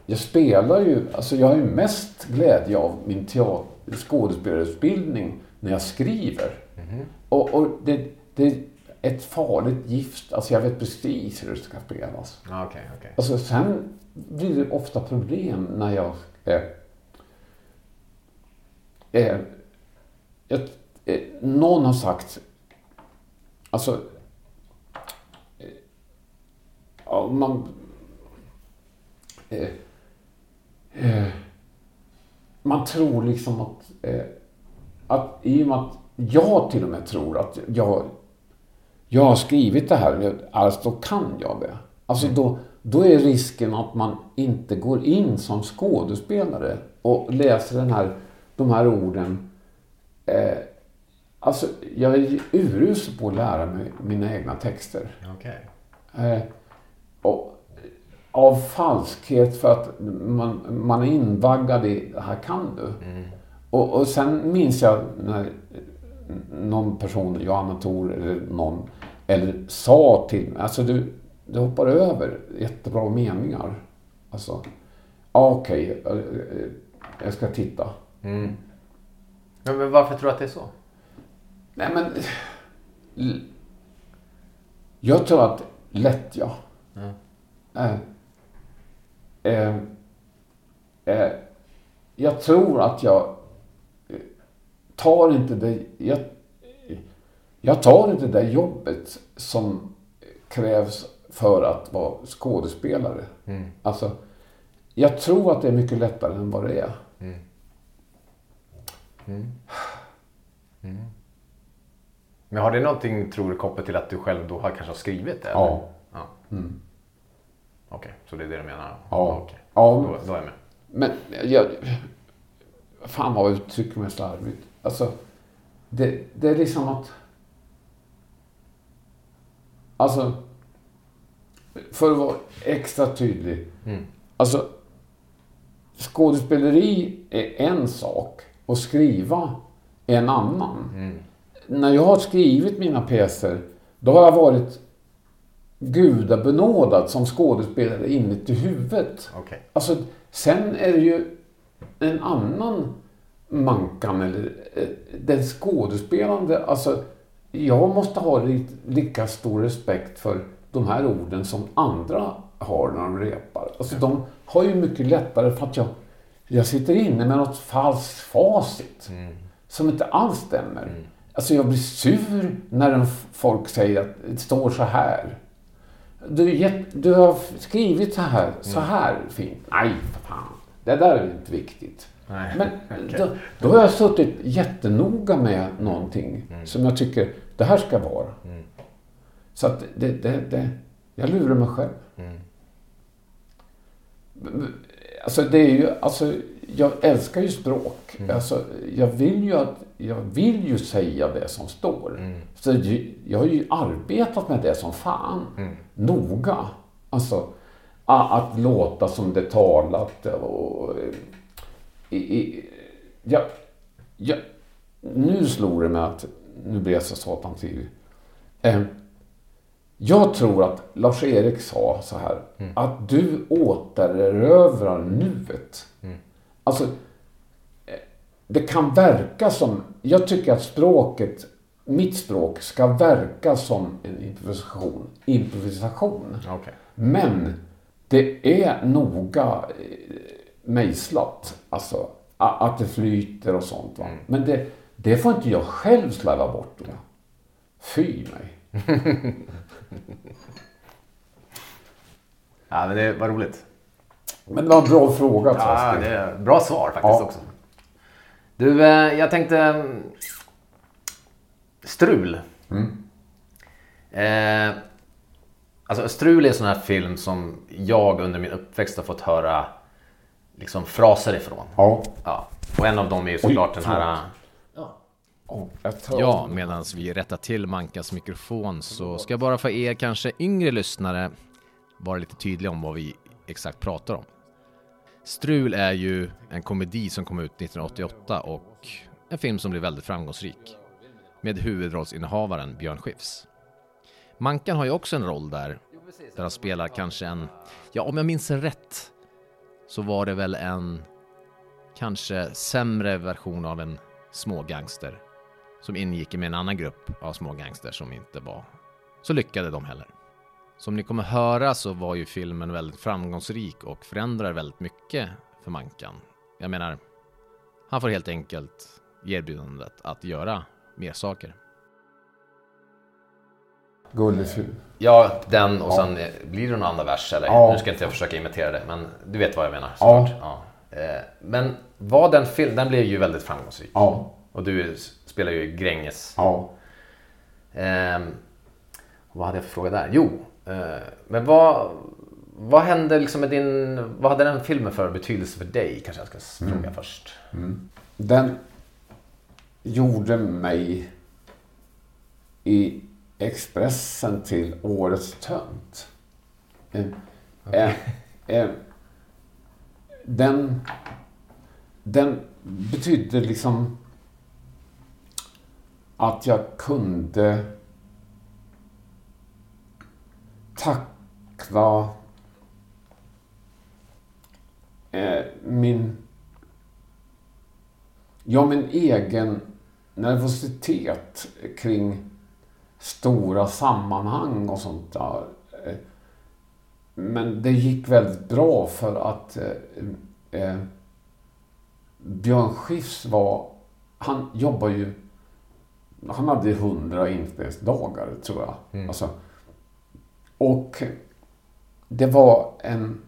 jag spelar ju, alltså jag har ju mest glädje av min teater, skådespelarutbildning när jag skriver. Och, och det, det ett farligt gift, alltså jag vet precis hur det ska spelas. Okej, okej. Alltså sen blir det ofta problem när jag... Eh, eh, eh, någon har sagt... Alltså... Eh, man... Eh, eh, man tror liksom att... Eh, att I och med att jag till och med tror att jag jag har skrivit det här, alltså då kan jag det. Alltså då, då är risken att man inte går in som skådespelare och läser den här, de här orden. Eh, alltså, jag är urusel på att lära mig mina egna texter. Okej. Eh, och, av falskhet för att man, man är invaggad i, det här kan du. Och, och sen minns jag när någon person, Johanna Thor eller någon, eller sa till mig, alltså du, du hoppar över jättebra meningar. Alltså, ja okej, eh, eh, jag ska titta. Men, men varför tror du att det är så? Nej men... Jag tror att lättja. Eh, eh, eh, jag tror att jag tar inte det... Jag, jag tar inte det jobbet som krävs för att vara skådespelare. Alltså, jag tror att det är mycket lättare än vad det är. Men har det någonting, tror du, kopplat till att du själv då har kanske skrivit det? Ja. ja. Okej, så det är det du menar? Ja. Okej. Ja. Då, då är jag med. Men jag... Fan vad jag uttrycker mig slarvigt. Alltså, det, det är liksom att... Alltså, för att vara extra tydlig. Alltså, skådespeleri är en sak och skriva är en annan. När jag har skrivit mina pjäser, då har jag varit gudabenådad som skådespelare inuti huvudet. Okej. Alltså, sen är det ju en annan Mankan eller eh, den skådespelande. Alltså, jag måste ha li- lika stor respekt för de här orden som andra har när de repar. Alltså, de har ju mycket lättare för att jag, jag sitter inne med något falskt facit som inte alls stämmer. Alltså, jag blir sur när folk säger att det står så här. Du, du har skrivit så här, så här fint. Nej, för fan. Det där är inte viktigt. Nej, Men okej. då, då har jag suttit jättenoga med någonting som jag tycker det här ska vara. Så att det, det, det, jag lurar mig själv. Alltså det är ju, alltså jag älskar ju språk. Alltså, jag vill ju att, jag vill ju säga det som står. Så ju- jag har ju arbetat med det som fan. Noga. Alltså, att låta som det talat och... I, i, jag, jag, nu slår det mig att, nu blir jag så satan tydlig. Eh, jag tror att Lars-Erik sa så här, att du återerövrar nuet. Alltså, eh, det kan verka som, jag tycker att språket, mitt språk, ska verka som en improvisation. Improvisation. Okej. Men det är noga eh, mejslat. Alltså att det flyter och sånt. Va? Men det, det får inte jag själv slarva bort. Va? Fy mig. Ja, men det var roligt. Men det var en bra fråga. Ja, det är bra svar faktiskt Ja. också. Du, eh, jag tänkte... mm, Strul. Eh, alltså Strul är en sån här film som jag under min uppväxt har fått höra liksom fraser ifrån. Ja. Ja. Och en av dem är ju såklart den här... Ja, Ja, medan vi rättar till Mankas mikrofon så ska jag bara för er kanske yngre lyssnare vara lite tydliga om vad vi exakt pratar om. Strul är ju en komedi som kom ut 1988 och en film som blev väldigt framgångsrik med huvudrollsinnehavaren Björn Skifs. Mankan har ju också en roll där, där han spelar kanske en, ja om jag minns rätt, så var det väl en kanske sämre version av en smågangster som ingick med en annan grupp av smågangster som inte var så lyckade de heller. Som ni kommer höra så var ju filmen väldigt framgångsrik och förändrar väldigt mycket för Mankan. Jag menar, han får helt enkelt erbjudandet att göra mer saker. Gullig film. Ja, den och sen eh, blir det någon andra vers eller? Ja. Nu ska inte jag försöka imitera det, men du vet vad jag menar. Ja. såklart. Ja. Eh, Men var den film, den blev ju väldigt framgångsrik. Ja. Och du spelar ju Gränges. Ja. Ehm, vad hade jag för fråga där? Jo, eh, men vad, vad hände liksom med din... Vad hade den filmen för betydelse för dig? Kanske jag ska Mm. fråga först. Den gjorde mig i Expressen till Årets tönt. Eh, eh, eh, den, den betydde liksom att jag kunde tackla eh, min Ja, min egen nervositet kring stora sammanhang och sånt där. Men det gick väldigt bra för att eh, eh, Björn Skifs var, han jobbar ju, han hade hundra inspelningsdagar tror jag. Alltså, och det var en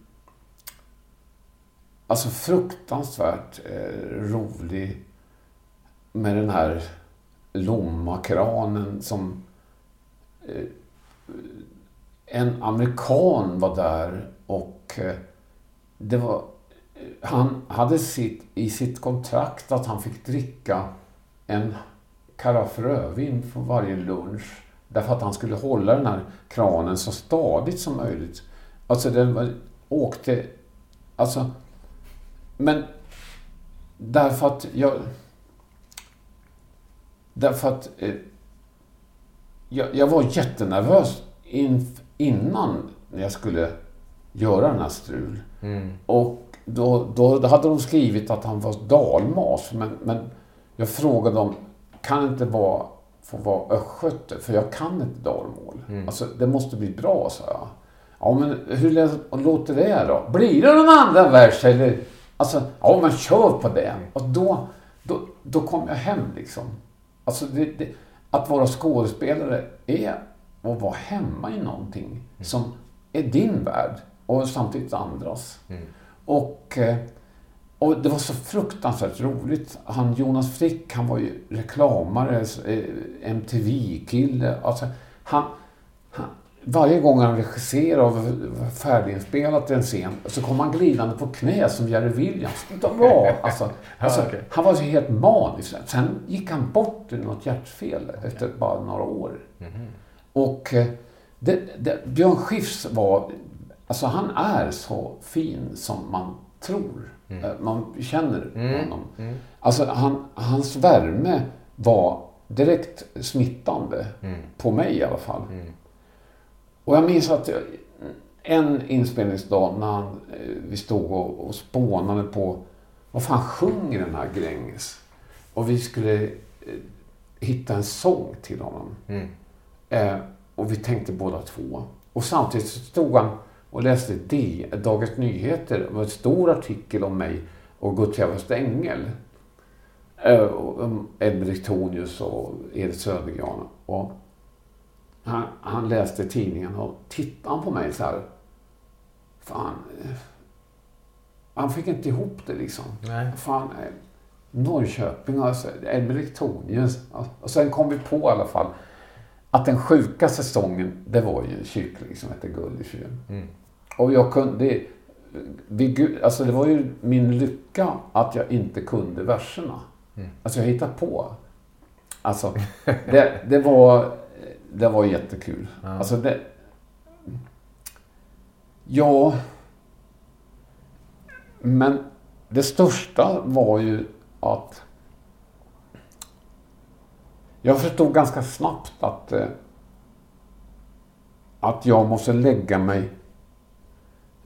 alltså fruktansvärt eh, rolig med den här Lommakranen som Eh, en amerikan var där och eh, det var eh, han hade sitt, i sitt kontrakt att han fick dricka en karaff rödvin för varje lunch. Därför att han skulle hålla den här kranen så stadigt som möjligt. Alltså den var, åkte... Alltså... Men därför att jag... Därför att eh, jag, jag, var jättenervös in, innan jag skulle göra den här strul. Mm. Och då, då hade de skrivit att han var dalmas. Men, men jag frågade dem, kan inte vara, få vara östgöte? För jag kan inte dalmål. Mm. Alltså, det måste bli bra, sa jag. Ja, men hur låter det då? Blir det någon andra vers eller? Alltså, ja men kör på det. Och då, då, då kom jag hem liksom. Alltså, det, det, att vara skådespelare är att vara hemma i någonting mm. som är din värld och samtidigt andras. Mm. Och, eh, och det var så fruktansvärt roligt. Han Jonas Frick, han var ju reklamare, eh, MTV-kille. Alltså, han, han, varje gång han regisserade och färdiginspelat en scen så kom han glidande på knä som Jerry Williams. Var, alltså, alltså, okay. Han var så helt manisk. Sen gick han bort i något hjärtfel efter bara några år. Mm -hmm. Och eh, det, det, Björn Skifs var Alltså han är så fin som man tror. Mm. Eh, man känner mm. honom. Mm. Alltså han, hans värme var direkt smittande. På mig i alla fall. Och jag minns att en inspelningsdag när han, eh, vi stod och, och spånade på vad fan sjunger den här Gränges? Och vi skulle eh, hitta en sång till honom. Mm. Eh, och vi tänkte båda två. Och samtidigt stod han och läste D, Dagens Nyheter. Det var en stor artikel om mig och Gutierrez Engel. Eh, Ed Brechtonius och Edith Södergran. Och han, han, läste tidningen och tittade på mig så här. Fan. Eh, han fick inte ihop det liksom. Nej. Fan. Eh, Norrköping, alltså, Ed Brechtonius. Och sen kom vi på i alla fall att den sjuka säsongen, det var ju en kyckling som hette Gullisjön. Mm. Och jag kunde... Det, alltså det var ju min lycka att jag inte kunde verserna. Mm. Alltså jag hittade på. Alltså, det, det, var, det var jättekul. Ja. Alltså det... Ja... Men det största var ju att jag förstod ganska snabbt att, eh, att jag måste lägga mig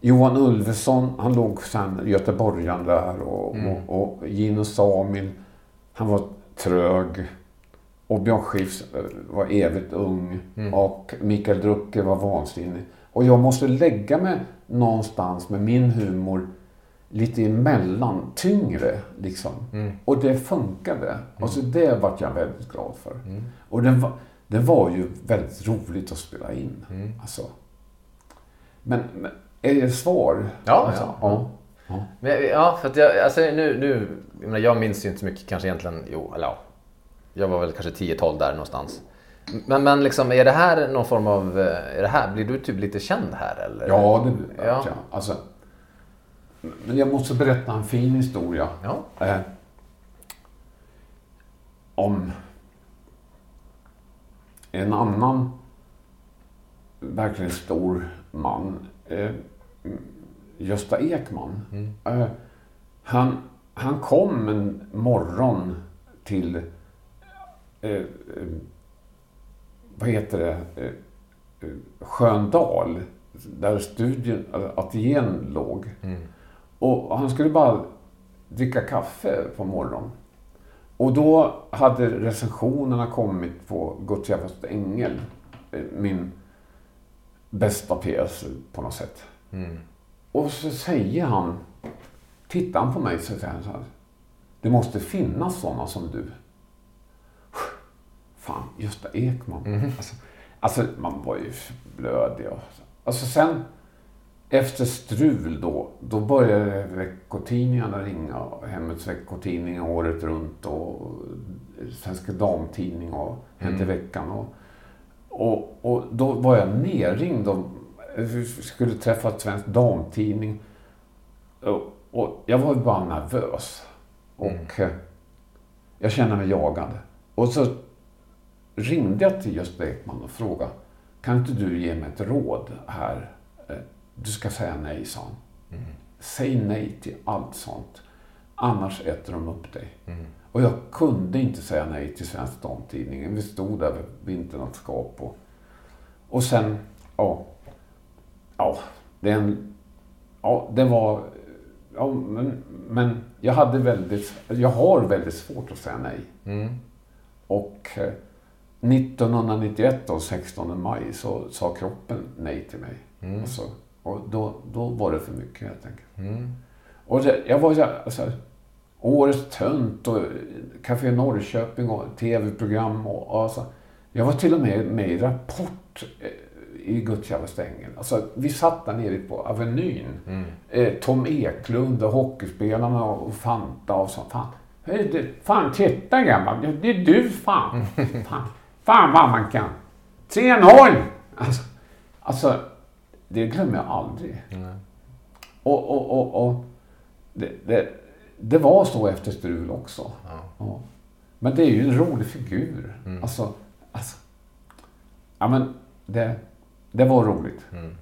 Johan Ulveson, han låg sen göteborgaren där och, mm. och, och Gino Samil, han var trög. Och Björn Skifs eh, var evigt ung. Mm. Och Mikael Drucke var vansinnig. Och jag måste lägga mig någonstans med min humor lite emellan, tyngre liksom. Mm. Och det funkade. Mm. Och så det vart jag väldigt glad för. Mm. Och den var, det var ju väldigt roligt att spela in. Mm. Alltså. Men, men är det svar? Ja, alltså, ja. ja. ja. Men, ja, för att jag, alltså nu, nu, jag, menar, jag minns ju inte så mycket kanske egentligen, jo, eller ja. Jag var väl kanske 10-12 där någonstans. Men, men liksom, är det här någon form av, är det här, blir du typ lite känd här eller? Ja, det blir ja. jag. Alltså, men jag måste berätta en fin historia. Ja. Eh, om en annan verkligen stor man. Eh, Gösta Ekman. Mm. Eh, han, han kom en morgon till eh, eh vad heter det, eh, eh, Sköndal, där studien, ateljén låg. Mm. Och han skulle bara dricka kaffe på morgonen. Och då hade recensionerna kommit på Gutierrez Ängel, min bästa pjäs på något sätt. Mm. Och så säger han, tittar han på mig så säger han så här. Det måste finnas sådana som du. Fan, Gösta Ekman. Mm. Alltså, alltså, man var ju blödig. Och, alltså sen, efter strul då, då började veckotidningarna ringa. Hemmets veckotidning året runt och Svenska Damtidning och Hänt i veckan. Och, och, och då var jag nerringd och skulle träffa Svensk Damtidning. Och, och jag var bara nervös. Och mm. jag kände mig jagad. Och så ringde jag till Gösta Ekman och frågade, kan inte du ge mig ett råd här? Eh, du ska säga nej, sa han. Mm. Säg nej till allt sånt. Annars äter de upp dig. Mm. Och jag kunde inte säga nej till Svensk Damtidning. Vi stod där vid vinternattskap och, och sen, ja, ja, den, ja, det var, ja, men, men jag hade väldigt, jag har väldigt svårt att säga nej. Mm. Och 1991 eh, då, 16 maj, så sa kroppen nej till mig. Mm. Alltså, och då, då var det för mycket helt enkelt. Mm. Och det, jag var så alltså, Årets tönt och Café Norrköping och tv-program och, och alltså, Jag var till och med med i Rapport eh, i Gudsjävla Alltså, vi satt där nere på Avenyn. Mm. Eh, Tom Eklund och hockeyspelarna och Fanta och så. Fan, det, fan titta gammal, det är du fan. fan. Fan vad man kan. 3-0! Alltså, alltså, det glömmer jag aldrig. Mm. Och, och, och, och det, det, det, var så efter strul också. Ja. Ja. Men det är ju en rolig figur. Mm. Alltså, alltså, ja men det, det var roligt. Mm. mm.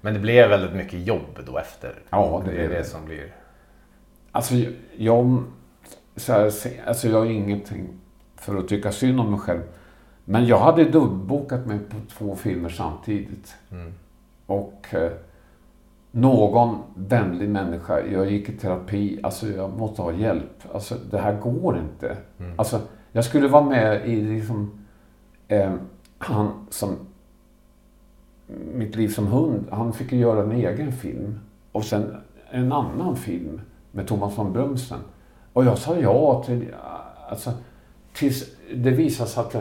Men det blev väldigt mycket jobb då efter? Ja, det, det är det som blir... Alltså, jag, så här, alltså, jag har ingenting för att tycka synd om mig själv. Men jag hade dubbbokat mig på två filmer samtidigt. Mm. Och eh, någon vänlig människa, jag gick i terapi, alltså jag måste ha hjälp. Alltså det här går inte. Mm. Alltså jag skulle vara med i liksom, eh, han som, Mitt liv som hund, han fick ju göra en egen film. Och sen en annan film med Thomas von Brömsen. Och jag sa ja till, alltså, tills det visade sig att,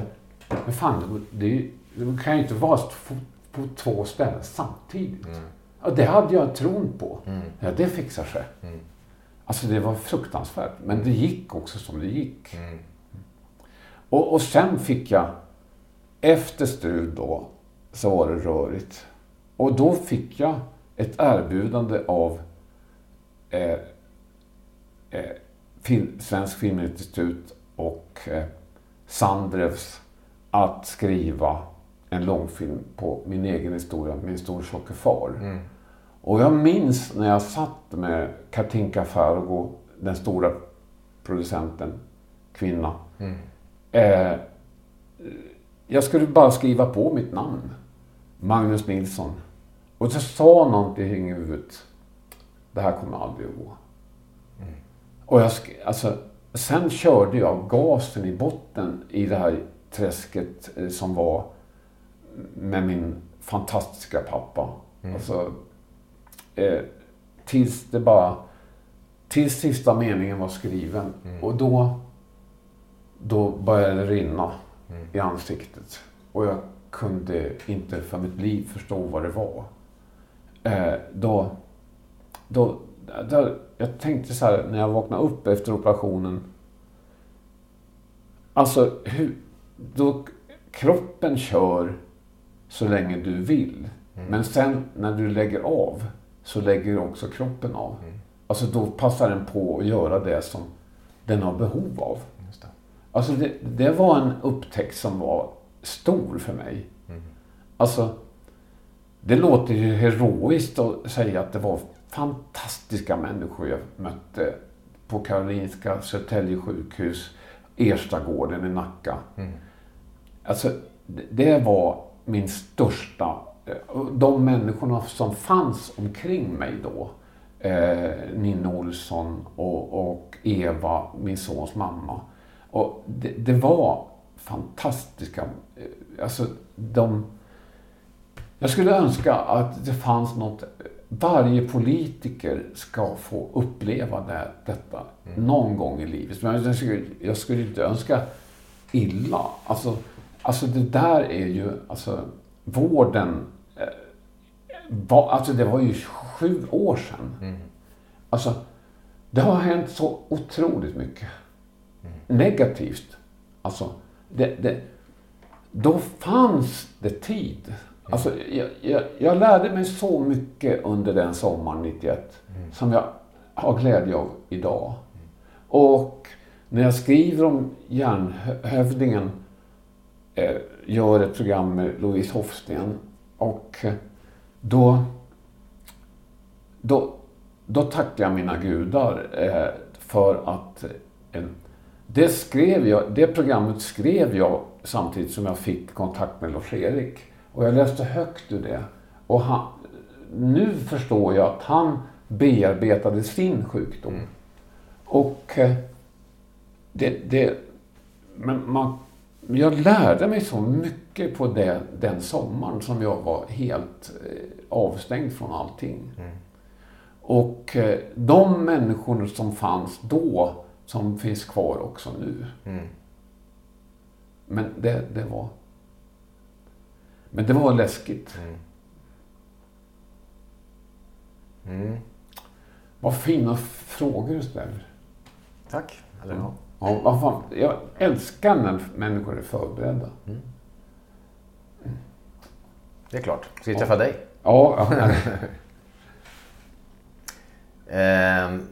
men fan, det, det kan ju inte vara på två ställen samtidigt. Mm. Och det hade jag tron på. Mm. Ja, det fixar sig. Mm. Alltså det var fruktansvärt. Men det gick också som det gick. Mm. Och, och sen fick jag, efter strul då, så var det rörigt. Och då fick jag ett erbjudande av eh, eh, Svensk Filminstitut och eh, Sandrevs att skriva en långfilm på min egen historia, min stortjocke far. Mm. Och jag minns när jag satt med Katinka Fargo, den stora producenten, kvinna. Mm. Eh, jag skulle bara skriva på mitt namn. Magnus Nilsson. Och så sa någonting i huvudet. Det här kommer aldrig att gå. Mm. Och jag, alltså, sen körde jag gasen i botten i det här träsket eh, som var med min fantastiska pappa. Mm. Alltså, eh, tills det bara... Tills sista meningen var skriven. Mm. Och då, då började det rinna mm. i ansiktet. Och jag kunde inte för mitt liv förstå vad det var. Eh, då, då, då, jag tänkte så här när jag vaknade upp efter operationen. Alltså, hur, då kroppen kör så länge du vill. Mm. Men sen när du lägger av så lägger också kroppen av. Mm. Alltså då passar den på att göra det som den har behov av. Det. Alltså det, det, var en upptäckt som var stor för mig. Mm. Alltså, det låter ju heroiskt att säga att det var fantastiska människor jag mötte på Karolinska, Södertälje sjukhus, Erstagården i Nacka. Mm. Alltså, det var min största... Eh, de människorna som fanns omkring mig då, eh, Nina Olsson och, och, Eva, min sons mamma. Och det, det var fantastiska... Eh, alltså, de... Jag skulle önska att det fanns något... Varje politiker ska få uppleva det, detta mm. någon gång i livet. Men jag skulle, jag skulle inte önska illa. Alltså, Alltså det där är ju, alltså vården, eh, var, alltså det var ju sju år sedan. Alltså, det har hänt så otroligt mycket. Negativt. Alltså, det, det, då fanns det tid. Alltså, jag, jag, jag lärde mig så mycket under den sommaren 91 som jag har glädje av idag. Och när jag skriver om järnhövdingen, eh, gör ett program med Louise Hofsten och eh, då, då, då tackar jag mina gudar eh, för att eh, det, skrev jag, det programmet skrev jag samtidigt som jag fick kontakt med Lars-Erik. Och jag läste högt ur det. Och han, nu förstår jag att han bearbetade sin sjukdom. Mm. Och eh, det, det, men man, jag lärde mig så mycket på det, den sommaren som jag var helt eh, avstängd från allting. Och eh, de människor som fanns då, som finns kvar också nu. Mm. Men det, det var... Men det var läskigt. Mm. Vad fina frågor du ställer. Tack. Eller, ja. Ja, vad fan, jag älskar när människor är förberedda. Det är klart. Ska vi träffa dig? Ja, ja. Ehm,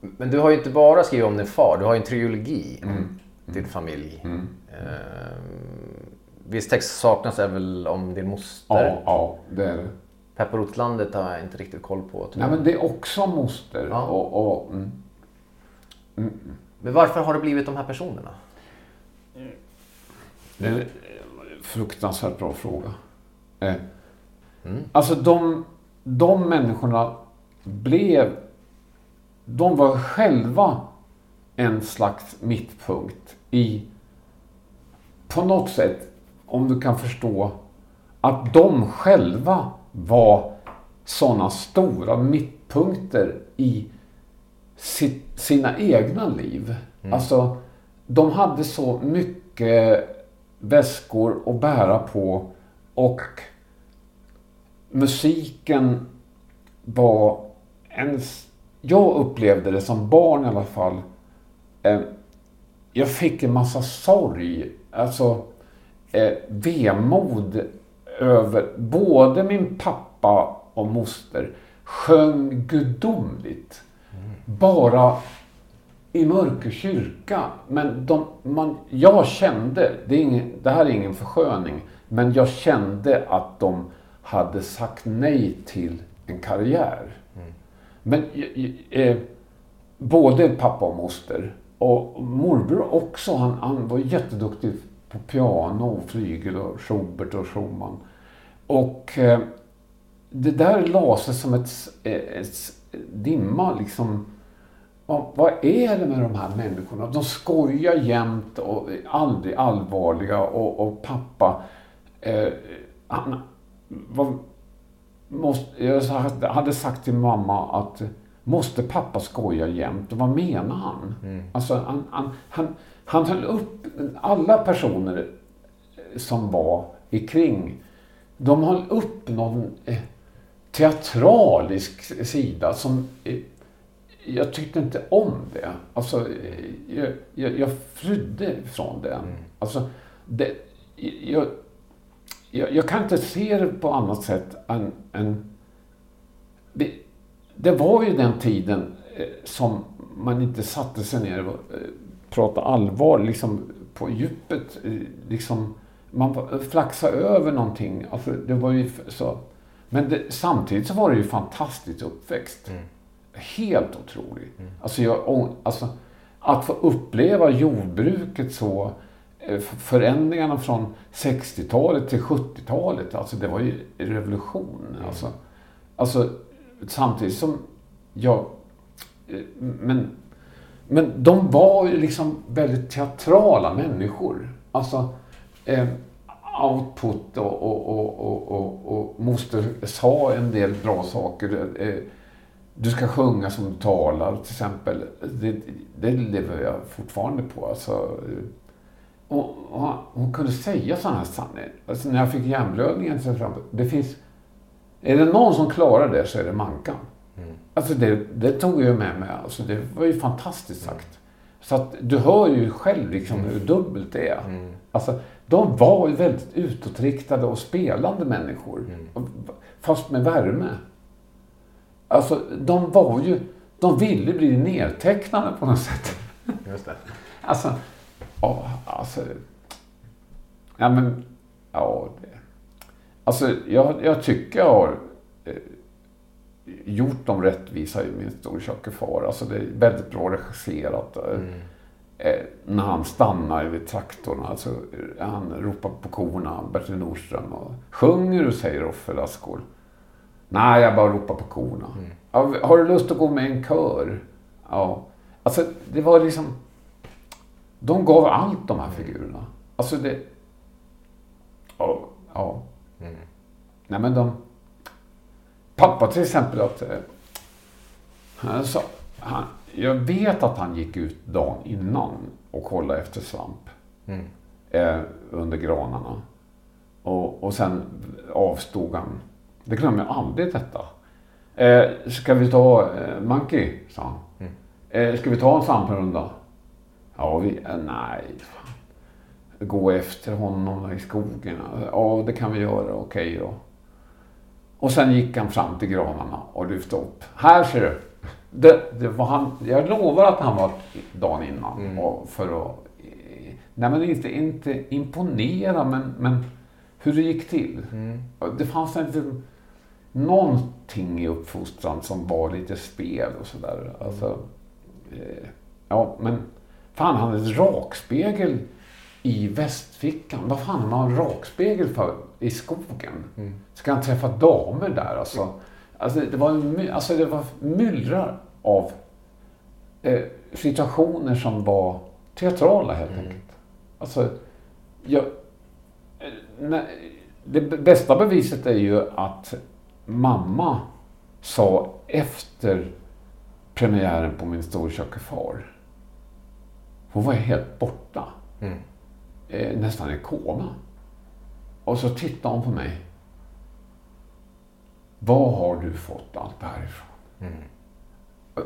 men du har ju inte bara skrivit om din far, du har ju en trilogi om din familj. Mm. Ehm, viss text saknas är väl om din moster? ja, ja det är det. Pepparrotlandet har jag inte riktigt koll på. tror Nej, men det är också moster. Ja. Och, och, mm. Men varför har det blivit de här personerna? Det är en fruktansvärt bra fråga. Eh, Alltså de, de människorna blev... De var själva en slags mittpunkt i... På något sätt, om du kan förstå, att de själva var sådana stora mittpunkter i sitt, sina egna liv. Alltså, de hade så mycket väskor att bära på och musiken var en... Jag upplevde det som barn i alla fall. Eh, jag fick en massa sorg, alltså eh, vemod över både min pappa och moster sjöng gudomligt. Bara i Mörker kyrka. Men de, man, jag kände, det, är ingen, det här är ingen försköning, men jag kände att de hade sagt nej till en karriär. Men eh, eh både pappa och moster och morbror också, han, han var jätteduktig på piano, flygel och Schubert och Schumann. Och eh, det där la sig som ett, eh, ett dimma liksom. Vad, vad är det med de här människorna? De skojar jämt och är aldrig allvarliga och, och pappa, eh, han var, måste, jag hade sagt till mamma att måste pappa skoja jämt? Och vad menar han? Alltså han, han, han, han höll upp alla personer som var i kring. De höll upp någon eh, teatralisk sida som eh, jag tyckte inte om det. Alltså, eh, jag, jag, jag flydde från det. Alltså, det jag, jag, jag kan inte se det på annat sätt än... än det, det var ju den tiden som man inte satte sig ner och pratade allvar liksom på djupet. Liksom, man flaxade över någonting. Alltså, det var ju så. Men det, samtidigt så var det ju fantastiskt uppväxt. Helt otrolig. Alltså, jag, alltså, att få uppleva jordbruket så, eh, förändringarna från 60-talet till 70-talet, alltså det var ju revolution. Alltså, alltså, samtidigt som jag... eh, Men, men de var ju liksom väldigt teatrala människor. Alltså, eh, output och, och, och, och, och, och moster sa en del bra saker. Eh, du ska sjunga som du talar, till exempel. Det, det lever jag fortfarande på. Alltså, och, och hon kunde säga sådana här sanningar. Alltså, när jag fick hjärnblödningen till exempel. Det finns Är det någon som klarar det så är det Mankan. Alltså det, det tog jag med mig. Alltså det var ju fantastiskt sagt. Så att du hör ju själv liksom hur dubbelt det är. Alltså, de var ju väldigt utåtriktade och spelande människor. Fast med värme. Alltså de var ju, de ville bli nedtecknade på något sätt. Just det. Alltså, ja, alltså. Ja men, ja. Det, alltså jag, jag tycker jag har gjort dem rättvisa i min Store tjocke far. Alltså det är väldigt bra regisserat. eh, Eh, när han stannar vid traktorn, alltså han ropar på korna, Bertil Nordström. Och, Sjunger du, säger Roffe Lassgård. Nej, jag bara ropar på korna. Ja, har du lust att gå med i en kör? Ja. Alltså, det var liksom... De gav allt, de här figurerna. Alltså det... Ja. ja. Nej, men de... Pappa till exempel att... eh, Han sa, han, jag vet att han gick ut dagen innan och kollade efter svamp. Eh, under granarna. Och, och sen avstod han. Det glömmer jag aldrig detta. Eh, ska vi ta eh, Monkey? sa han. Eh, ska vi ta en svamprunda? Ja, vi, eh, nej. Fan. Gå efter honom i skogen. Ja, det kan vi göra. Okej då. Och sen gick han fram till granarna och lyfte upp. Här ser du. Det, det var han, jag lovar att han var dagen innan. Och för att, nej men inte, inte imponera men, men hur det gick till. Det fanns en liten, någonting i uppfostran som var lite spel och sådär. Alltså, eh, ja men fan han hade ett rakspegel i västfickan. Vad fan har man en rakspegel för i skogen? Ska han träffa damer där alltså? Alltså det var, en alltså, det var myllrar av eh, situationer som var teatrala helt enkelt. Alltså, jag, eh, nej, det bästa beviset är ju att mamma sa efter premiären på Min storköke far. Hon var helt borta. Eh, nästan i koma. Och så tittade hon på mig. Var har du fått allt det här ifrån?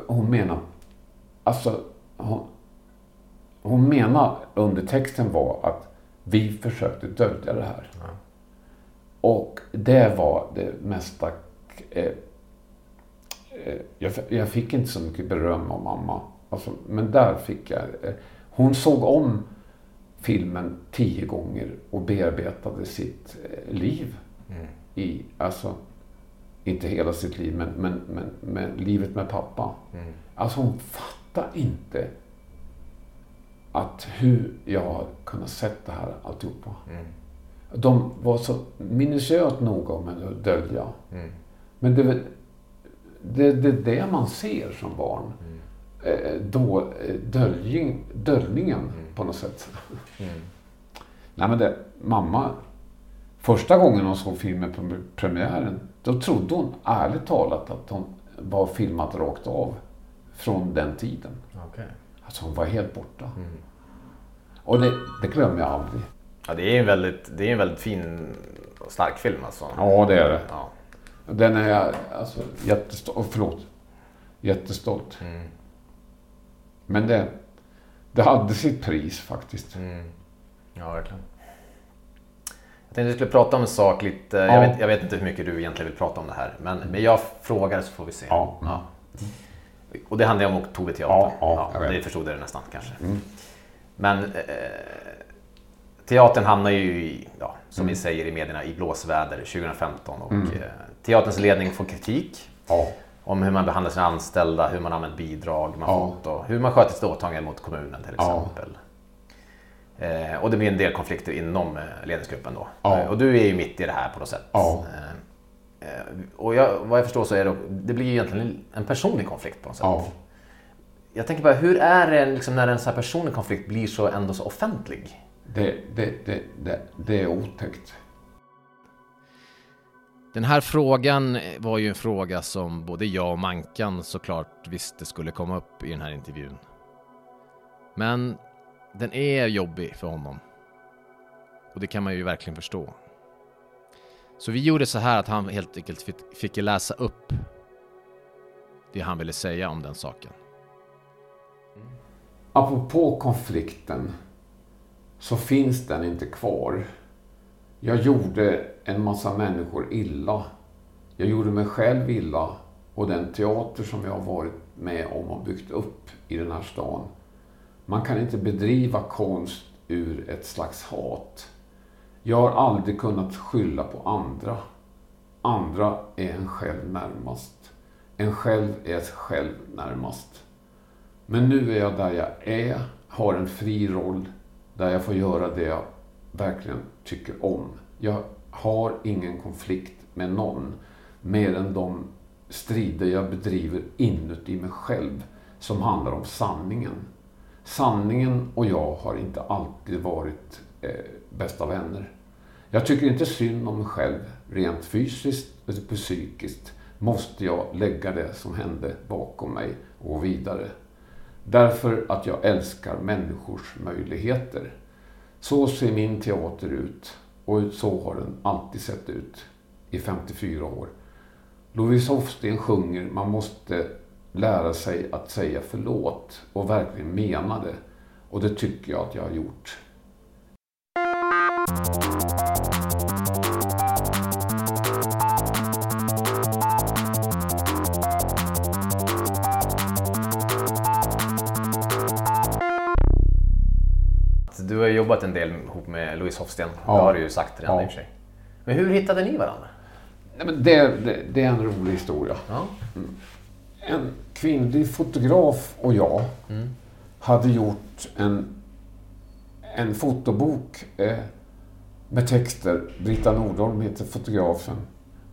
Hon menar, alltså, hon, hon menar undertexten var att vi försökte dölja det här. Och det var det mesta... Eh, eh, jag, jag fick inte så mycket beröm av mamma. Alltså, men där fick jag... Eh, hon såg om filmen tio gånger och bearbetade sitt eh, liv. I, alltså, inte hela sitt liv, men, men, men, men livet med pappa. Alltså hon fattar inte att hur jag har kunnat sett det här alltihopa. De var så minutiöst noga med att dölja. Men det, är det, det det man ser som barn. Eh, Då, eh, döljing, döljningen på något sätt. Nej men det, mamma, första gången hon såg filmen på premiären, då trodde hon ärligt talat att hon var filmat rakt av från den tiden. Okej. Alltså hon var helt borta. Och det, det glömmer jag aldrig. Ja, det är en väldigt, det är en väldigt fin och stark film alltså. Ja, det är det. Ja. Den är jag alltså, jättestolt, förlåt, jättestolt. Men det, det hade sitt pris faktiskt. Ja, verkligen. Jag tänkte att vi skulle prata om en sak lite. Ja. Jag, vet, jag vet inte hur mycket du egentligen vill prata om det här. Men, men jag frågar så får vi se. Ja. Och det handlar om Oktoberteatern. Ja, ja. Mm. det förstod jag nästan kanske. Men eh, teatern hamnar ju, i, ja, som Mm. vi säger i medierna, i blåsväder 2015. Och, eh, teaterns ledning får kritik Ja. Om hur man behandlar sina anställda, hur man använder bidrag man Ja. fått och hur man sköter sitt åtagande mot kommunen till Ja. exempel. Eh, och det blir en del konflikter inom eh, ledningsgruppen då. Ja. Eh, och du är ju mitt i det här på något sätt. Ja. Eh, och jag, vad jag förstår så är det, det blir ju egentligen en personlig konflikt på något sätt. Ja. Jag tänker bara, hur är det liksom, när en så här personlig konflikt blir så ändå så offentlig? Det, det, det, det, det är otäckt. Den här frågan eh, var ju en fråga som både jag och Mankan såklart visste skulle komma upp i den här intervjun. Men den är jobbig för honom. Och det kan man ju verkligen förstå. Så vi gjorde så här att han helt enkelt fick, läsa upp det han ville säga om den saken. Apropå konflikten så finns den inte kvar. Jag gjorde en massa människor illa. Jag gjorde mig själv illa och den teater som jag har varit med om och byggt upp i den här stan. Man kan inte bedriva konst ur ett slags hat. Jag har aldrig kunnat skylla på andra. Andra är en själv närmast. En själv är själv närmast. Men nu är jag där jag är, har en fri roll, där jag får göra det jag verkligen tycker om. Jag har ingen konflikt med någon, mer än de strider jag bedriver inuti mig själv, som handlar om sanningen. Sanningen och jag har inte alltid varit eh, bästa vänner. Jag tycker inte synd om mig själv, rent fysiskt eller psykiskt måste jag lägga det som hände bakom mig och gå vidare. Därför att jag älskar människors möjligheter. Så ser min teater ut och så har den alltid sett ut i 54 år. Louise Hofsten sjunger man måste lära sig att säga förlåt och verkligen mena det. Och det tycker jag att jag har gjort. Jobbat en del ihop med Louise Hofsten, Ja. det har du ju sagt redan Ja. i och för sig. Men hur hittade ni varandra? Nej, men det, det, det är en rolig historia. Ja. En kvinnlig fotograf och jag hade gjort en, en fotobok eh, med texter. Britta Nordholm heter fotografen.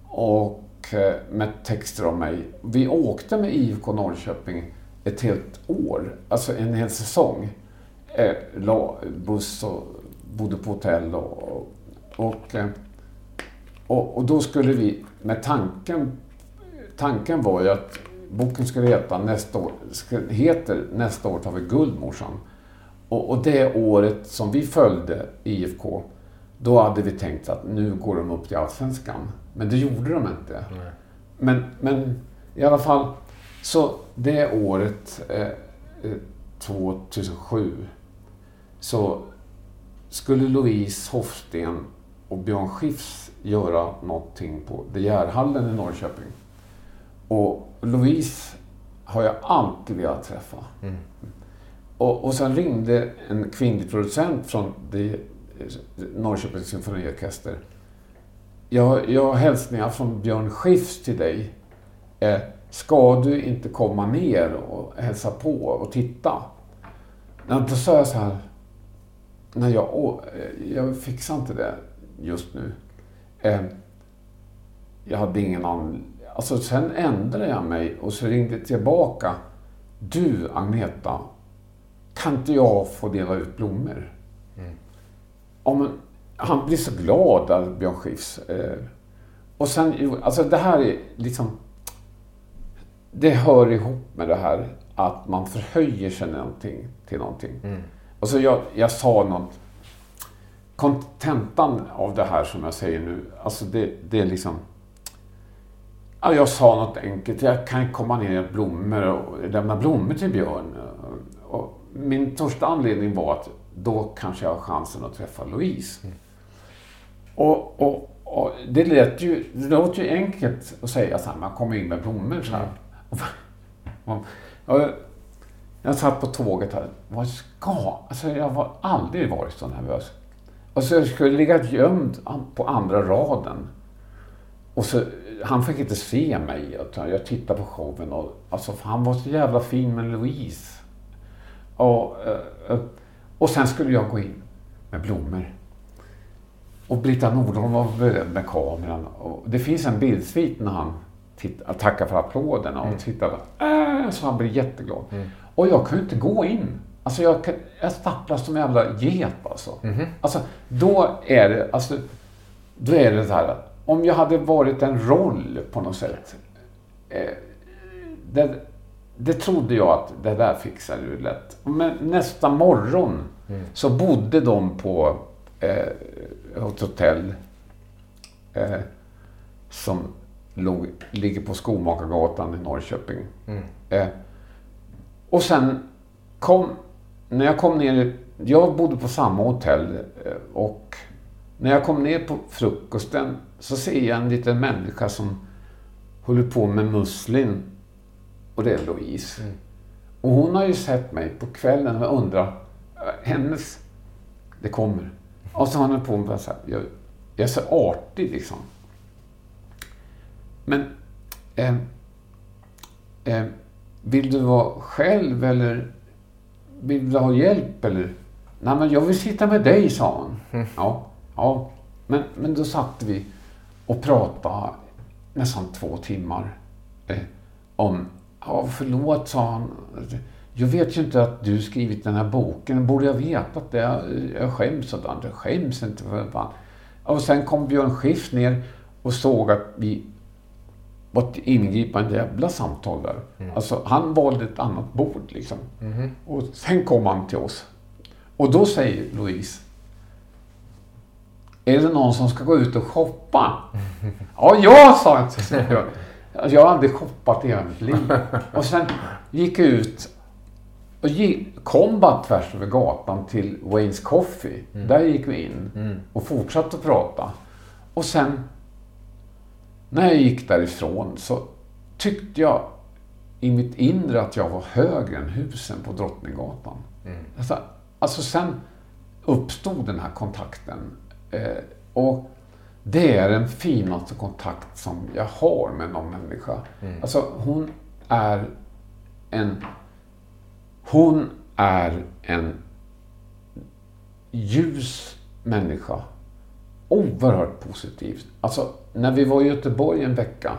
Och eh, med texter om mig. Vi åkte med IFK Norrköping ett helt år, alltså en hel säsong. Eh, la buss och bodde på hotell och, och, eh, och, och då skulle vi med tanken tanken var ju att boken skulle heta nästa år, heter Nästa år tar vi guld morsan. Och, och det året som vi följde IFK, då hade vi tänkt att nu går de upp till Allsvenskan. Men det gjorde de inte. Men, men i alla fall, så det året, eh, eh, 2007, så skulle Louise Hofsten och Björn Skifs göra någonting på De Geerhallen i Norrköping. Och Louise har jag alltid velat träffa. Och, och sen ringde en kvinnlig producent från de, Norrköpings symfoniorkester. Jag, jag har hälsningar från Björn Skifs till dig. Eh, ska du inte komma ner och hälsa på och titta? Då sa jag så här. Nej, jag, å- eh, jag fixar inte det just nu. Eh, jag hade ingen annan... Alltså sen ändrade jag mig och så ringde jag tillbaka. Du Agneta, kan inte jag få dela ut blommor? Ja, men, han blir så glad, där, Björn Skifs. Eh, och sen, alltså det här är liksom... Det hör ihop med det här att man förhöjer sig någonting, till någonting. Alltså jag, jag sa något... Kontentan av det här som jag säger nu, alltså det, det är liksom... Ja, jag sa något enkelt. Jag kan komma ner i blommor och lämna blommor till Björn. Och min första anledning var att då kanske jag har chansen att träffa Louise. Och, och, och det, lät ju, det låter ju enkelt att säga så här, man kommer in med blommor så här. Och, jag satt på tåget här. Vad ska... Alltså jag har aldrig varit så nervös. Och så jag skulle ligga gömd på andra raden. Och så, han fick inte se mig. Jag tittade på showen och alltså, han var så jävla fin med Louise. Och, eh, och sen skulle jag gå in med blommor. Och Britta Nordholm var beredd med kameran. Och det finns en bildsvit när han tackar för applåderna och tittar. Äh, så han blir jätteglad. Och jag kunde inte gå in. Alltså jag, jag stapplar som en jävla get alltså. Alltså då är det, alltså, då är det så här att om jag hade varit en roll på något sätt. Eh, det, det trodde jag att det där fixar du lätt. Men nästa morgon så bodde de på eh, ett hotell. Eh, som låg, ligger på Skomakargatan i Norrköping. Eh, och sen kom, när jag kom ner, jag bodde på samma hotell eh, och när jag kom ner på frukosten så ser jag en liten människa som håller på med musslin. Och det är Louise. Och hon har ju sett mig på kvällen och undrar, eh, hennes, det kommer. Och så har hon på mig så här, jag, jag är så artig liksom. Men, eh, eh, vill du vara själv eller vill du ha hjälp eller? Nej men jag vill sitta med dig, sa hon. Ja, ja. Men, men då satt vi och pratade nästan två timmar eh, om, ja förlåt, sa han. Jag vet ju inte att du skrivit den här boken. Borde jag vetat det? Jag, jag skäms sådant. Jag skäms inte för fan. Och sen kom Björn Skifs ner och såg att vi var ett ingripande jävla samtal där. Alltså, han valde ett annat bord liksom. Och sen kom han till oss. Och då säger Louise, är det någon som ska gå ut och shoppa? ja, jag sa jag. Alltså, Jag har aldrig shoppat i hela mitt liv. Och sen gick jag ut och gick, kom bara tvärs över gatan till Wayne's Coffee. Där gick vi in och fortsatte att prata. Och sen när jag gick därifrån så tyckte jag i mitt inre att jag var högre än husen på Drottninggatan. Alltså, alltså sen uppstod den här kontakten. Eh, och det är den finaste kontakt som jag har med någon människa. Alltså hon är en hon är en ljus människa. Oerhört positiv. Alltså, när vi var i Göteborg en vecka.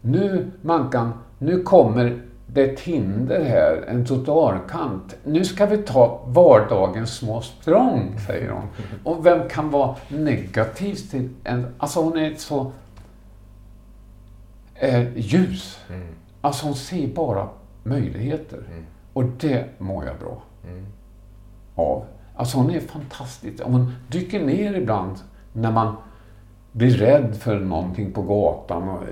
Nu, Mankan, nu kommer det ett hinder här, en trottoarkant. Nu ska vi ta vardagens små språng, säger hon. Och vem kan vara negativ till en... Alltså hon är så eh, ljus. Alltså hon ser bara möjligheter. Och det mår jag bra av. Alltså hon är fantastisk. Hon dyker ner ibland när man blir rädd för någonting på gatan. Och,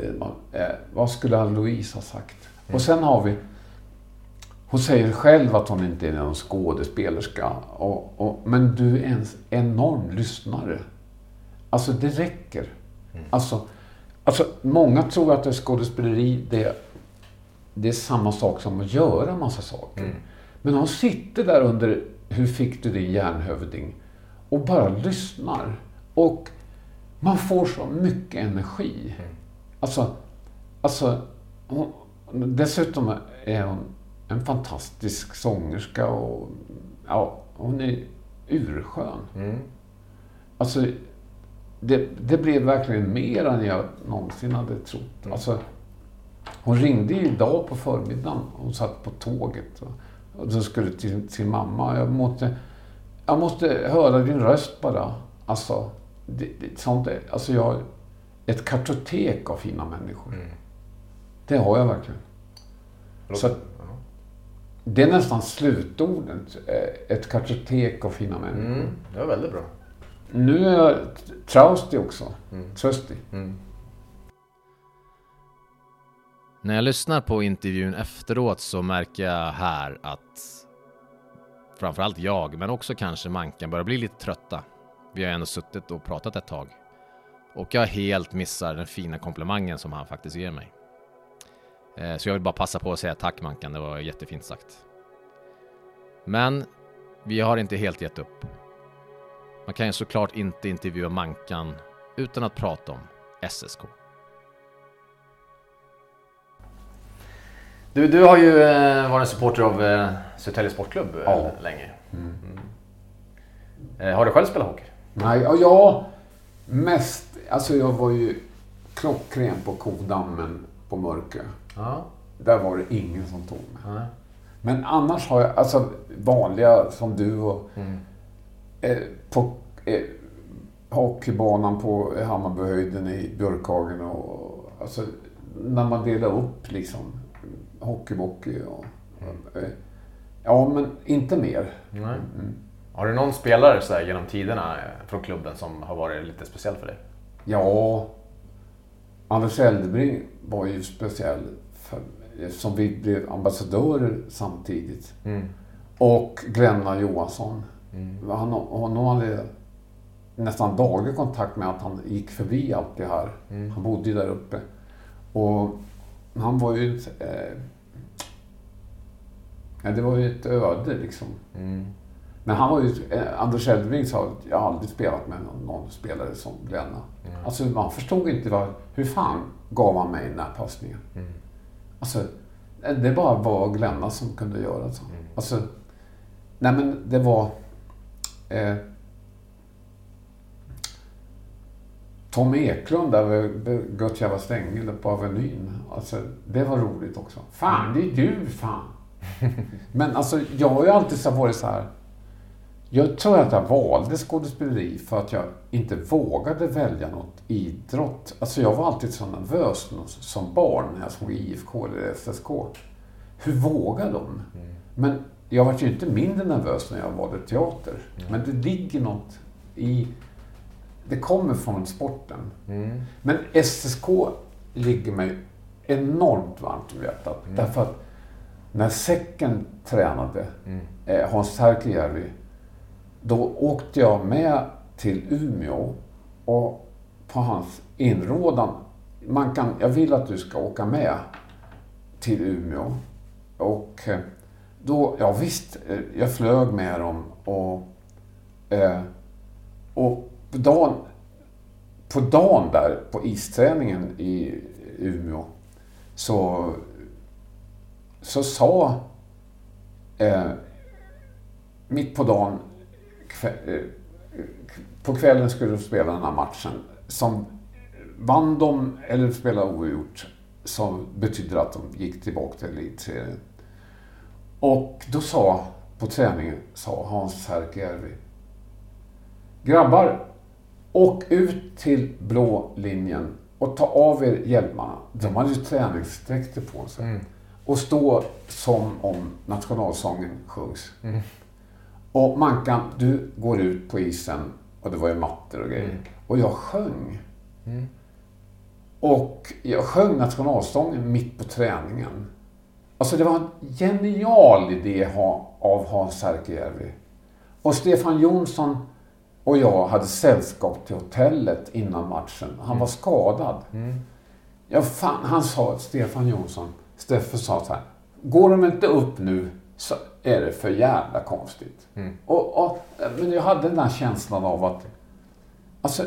eh, eh, vad skulle Louise ha sagt? Och sen har vi... Hon säger själv att hon inte är någon skådespelerska. Och, och, men du är en enorm lyssnare. Alltså det räcker. Alltså, alltså, många tror att det är skådespeleri, det, det är samma sak som att göra massa saker. Men hon sitter där under Hur fick du det hjärnhövding? Och bara lyssnar. Och man får så mycket energi. Alltså, alltså hon, dessutom är hon en fantastisk sångerska och ja, hon är urskön. Alltså, det, det blev verkligen mer än jag någonsin hade trott. Alltså, hon ringde idag på förmiddagen. Hon satt på tåget. Och, och så skulle till sin mamma. Jag måste, jag måste höra din röst bara. Alltså, det, det, sånt är, alltså jag har ett kartotek av fina människor. Det har jag verkligen. Så att, det är nästan slutordet. eh, Ett kartotek av fina människor. Mm, det var väldigt bra. Nu är jag traustig också. Tröstig. När jag lyssnar på intervjun efteråt så märker jag här att framförallt jag, men också kanske Mankan, börjar bli lite trötta. Vi har ändå suttit och pratat ett tag. Och jag helt missar den fina komplimangen som han faktiskt ger mig. Eh, Så jag vill bara passa på att säga tack Mankan, det var jättefint sagt. Men vi har inte helt gett upp. Man kan ju såklart inte intervjua Mankan utan att prata om SSK. Du, du har ju eh, varit supporter av eh, Södertälje Sportklubb Ja. länge. Mm. Eh, har du själv spelat hockey? Nej, ja, jag mest... Alltså jag var ju klockren på Kodammen på Mörkö. Ja. Där var det ingen som tog mig. Men annars har jag, alltså vanliga som du och eh, på eh, hockeybanan på Hammarbyhöjden i Björkhagen och alltså när man delar upp liksom hockeybockey och... Eh, ja, men inte mer. Nej. Har du någon spelare så genom tiderna eh, från klubben som har varit lite speciell för dig? Ja, Anders Eldebring var ju speciell för, som vi blev ambassadörer samtidigt. Mm. Och Glenna Johansson. Mm. Han, honom hade nästan daglig kontakt med att han gick förbi alltid här. Mm. Han bodde ju där uppe. Och han var ju ett... Eh, ja, det var ju ett öde liksom. Mm. Men han var ju... Eh, Anders Elfving sa att jag har aldrig spelat med någon, någon spelare som Glenna. Mm. Alltså man förstod inte vad, hur fan gav han mig den här passningen. Mm. Alltså, det bara var Glenna som kunde göra så. Mm. Alltså, nej men det var... Eh, Tom Eklund där vid Götjärva stängel på Avenyn. Alltså, det var roligt också. Fan, det är du fan! Men alltså, jag har ju alltid så varit så här. Jag tror att jag valde skådespeleri för att jag inte vågade välja något idrott. Alltså jag var alltid så nervös som barn när jag såg IFK eller SSK. Hur vågar de? Men jag var ju inte mindre nervös när jag valde teater. Men det ligger något i... Det kommer från sporten. Mm. Men SSK ligger mig enormt varmt om hjärtat. Därför att när Säcken tränade, Mm. eh, Hans Särkijärvi, då åkte jag med till Umeå och på hans inrådan, man kan, jag vill att du ska åka med till Umeå. Och eh, då, ja visst, eh, jag flög med dem och, eh, och på dagen, på dagen där på isträningen i Umeå så, så sa eh, mitt på dagen på kvällen skulle de spela den här matchen. Som vann de eller spelade oavgjort så betyder att de gick tillbaka till elitserien. Och då sa på träningen, sa Hans Härkijärvi. Grabbar, åk ut till blå linjen och ta av er hjälmarna. De hade ju träningsdräkter på sig. Mm. Och stå som om nationalsången sjungs. Och Mankan, du går ut på isen och det var ju mattor och grejer. Och jag sjöng. Mm. Och jag sjöng nationalsången mitt på träningen. Alltså det var en genial idé av Hans Särkijärvi. Och Stefan Jonsson och jag hade sällskap till hotellet innan matchen. Han var skadad. Ja, fan, han sa, Stefan Jonsson, Steffe sa så här. Går de inte upp nu så är det för jävla konstigt. Och, och, men jag hade den där känslan av att alltså,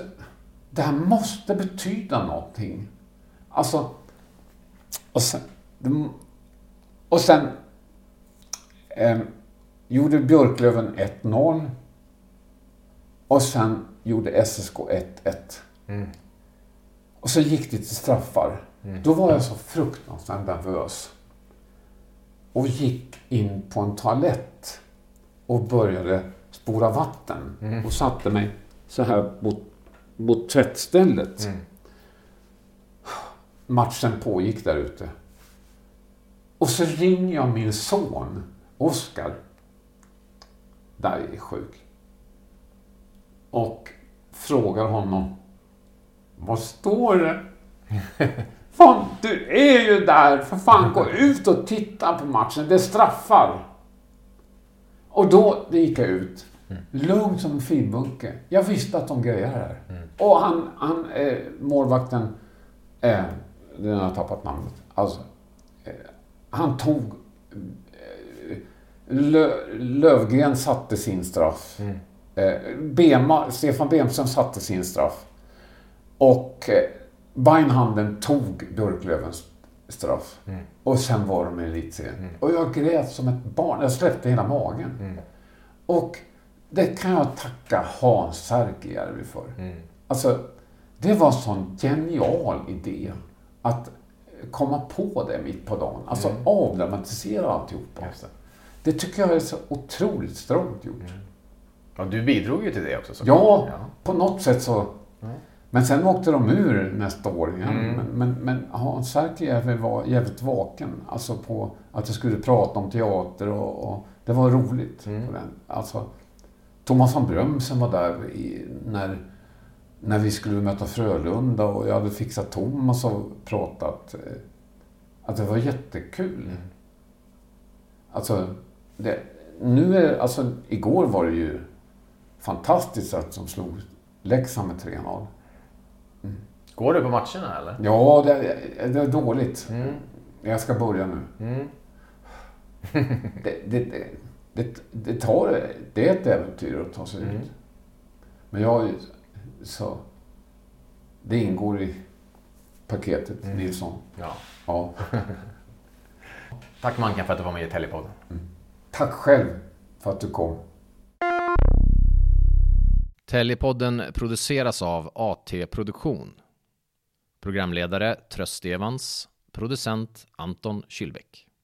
det här måste betyda någonting. Alltså, och sen, och sen eh, gjorde Björklöven 1-0 och sen gjorde SSK 1-1. Och så gick det till straffar. Då var jag så fruktansvärt nervös. Och gick in på en toalett och började spola vatten. Och satte mig så här mot, mot tvättstället. Matchen pågick där ute. Och så ringer jag min son, Oskar. Där är sjuk. Och frågar honom. Vad står det? Fan, du är ju där! För fan, gå ut och titta på matchen. Det straffar. Och då gick jag ut. Lugn som en filmbunke. Jag visste att de grejer här. Och han, han eh, målvakten, eh, den har jag tappat namnet. Alltså, eh, han tog... Eh, Lö, Lövgren satte sin straff. Eh, Bema, Stefan Bemström satte sin straff. Och eh, Beinhanden tog Björklövens straff. Och sen var de i elitserien. Och jag grät som ett barn. Jag släppte hela magen. Och det kan jag tacka Hans Särkijärvi för. Alltså, det var en sån genial idé att komma på det mitt på dagen. Alltså avdramatisera alltihopa. Just det. Det tycker jag är så otroligt strångt gjort. Ja, du bidrog ju till det också. Så. Ja, på något sätt så. Men sen åkte de ur nästa år igen. Mm. Men, men, men Hans Särkijärvi var jävligt vaken. Alltså på att jag skulle prata om teater och, och det var roligt. Mm. På den. Alltså, Thomas von Brömsen var där i, när när vi skulle möta Frölunda och jag hade fixat Thomas och pratat. eh, Att det var jättekul. Alltså, det, nu är, alltså, igår var det ju fantastiskt att de slog Leksand med 3-0. Går du på matcherna eller? Ja, det, det är dåligt. Mm. Jag ska börja nu. Mm. Det, det, det, det, tar, det är ett äventyr att ta sig Mm. ut. Men jag så... Det ingår i paketet, Mm. Nilsson. Ja. Ja. Tack Manken för att du var med i Telepodden. Tack själv för att du kom. Telepodden produceras av AT Produktion. Programledare Tröst Evans, producent Anton Kylbäck.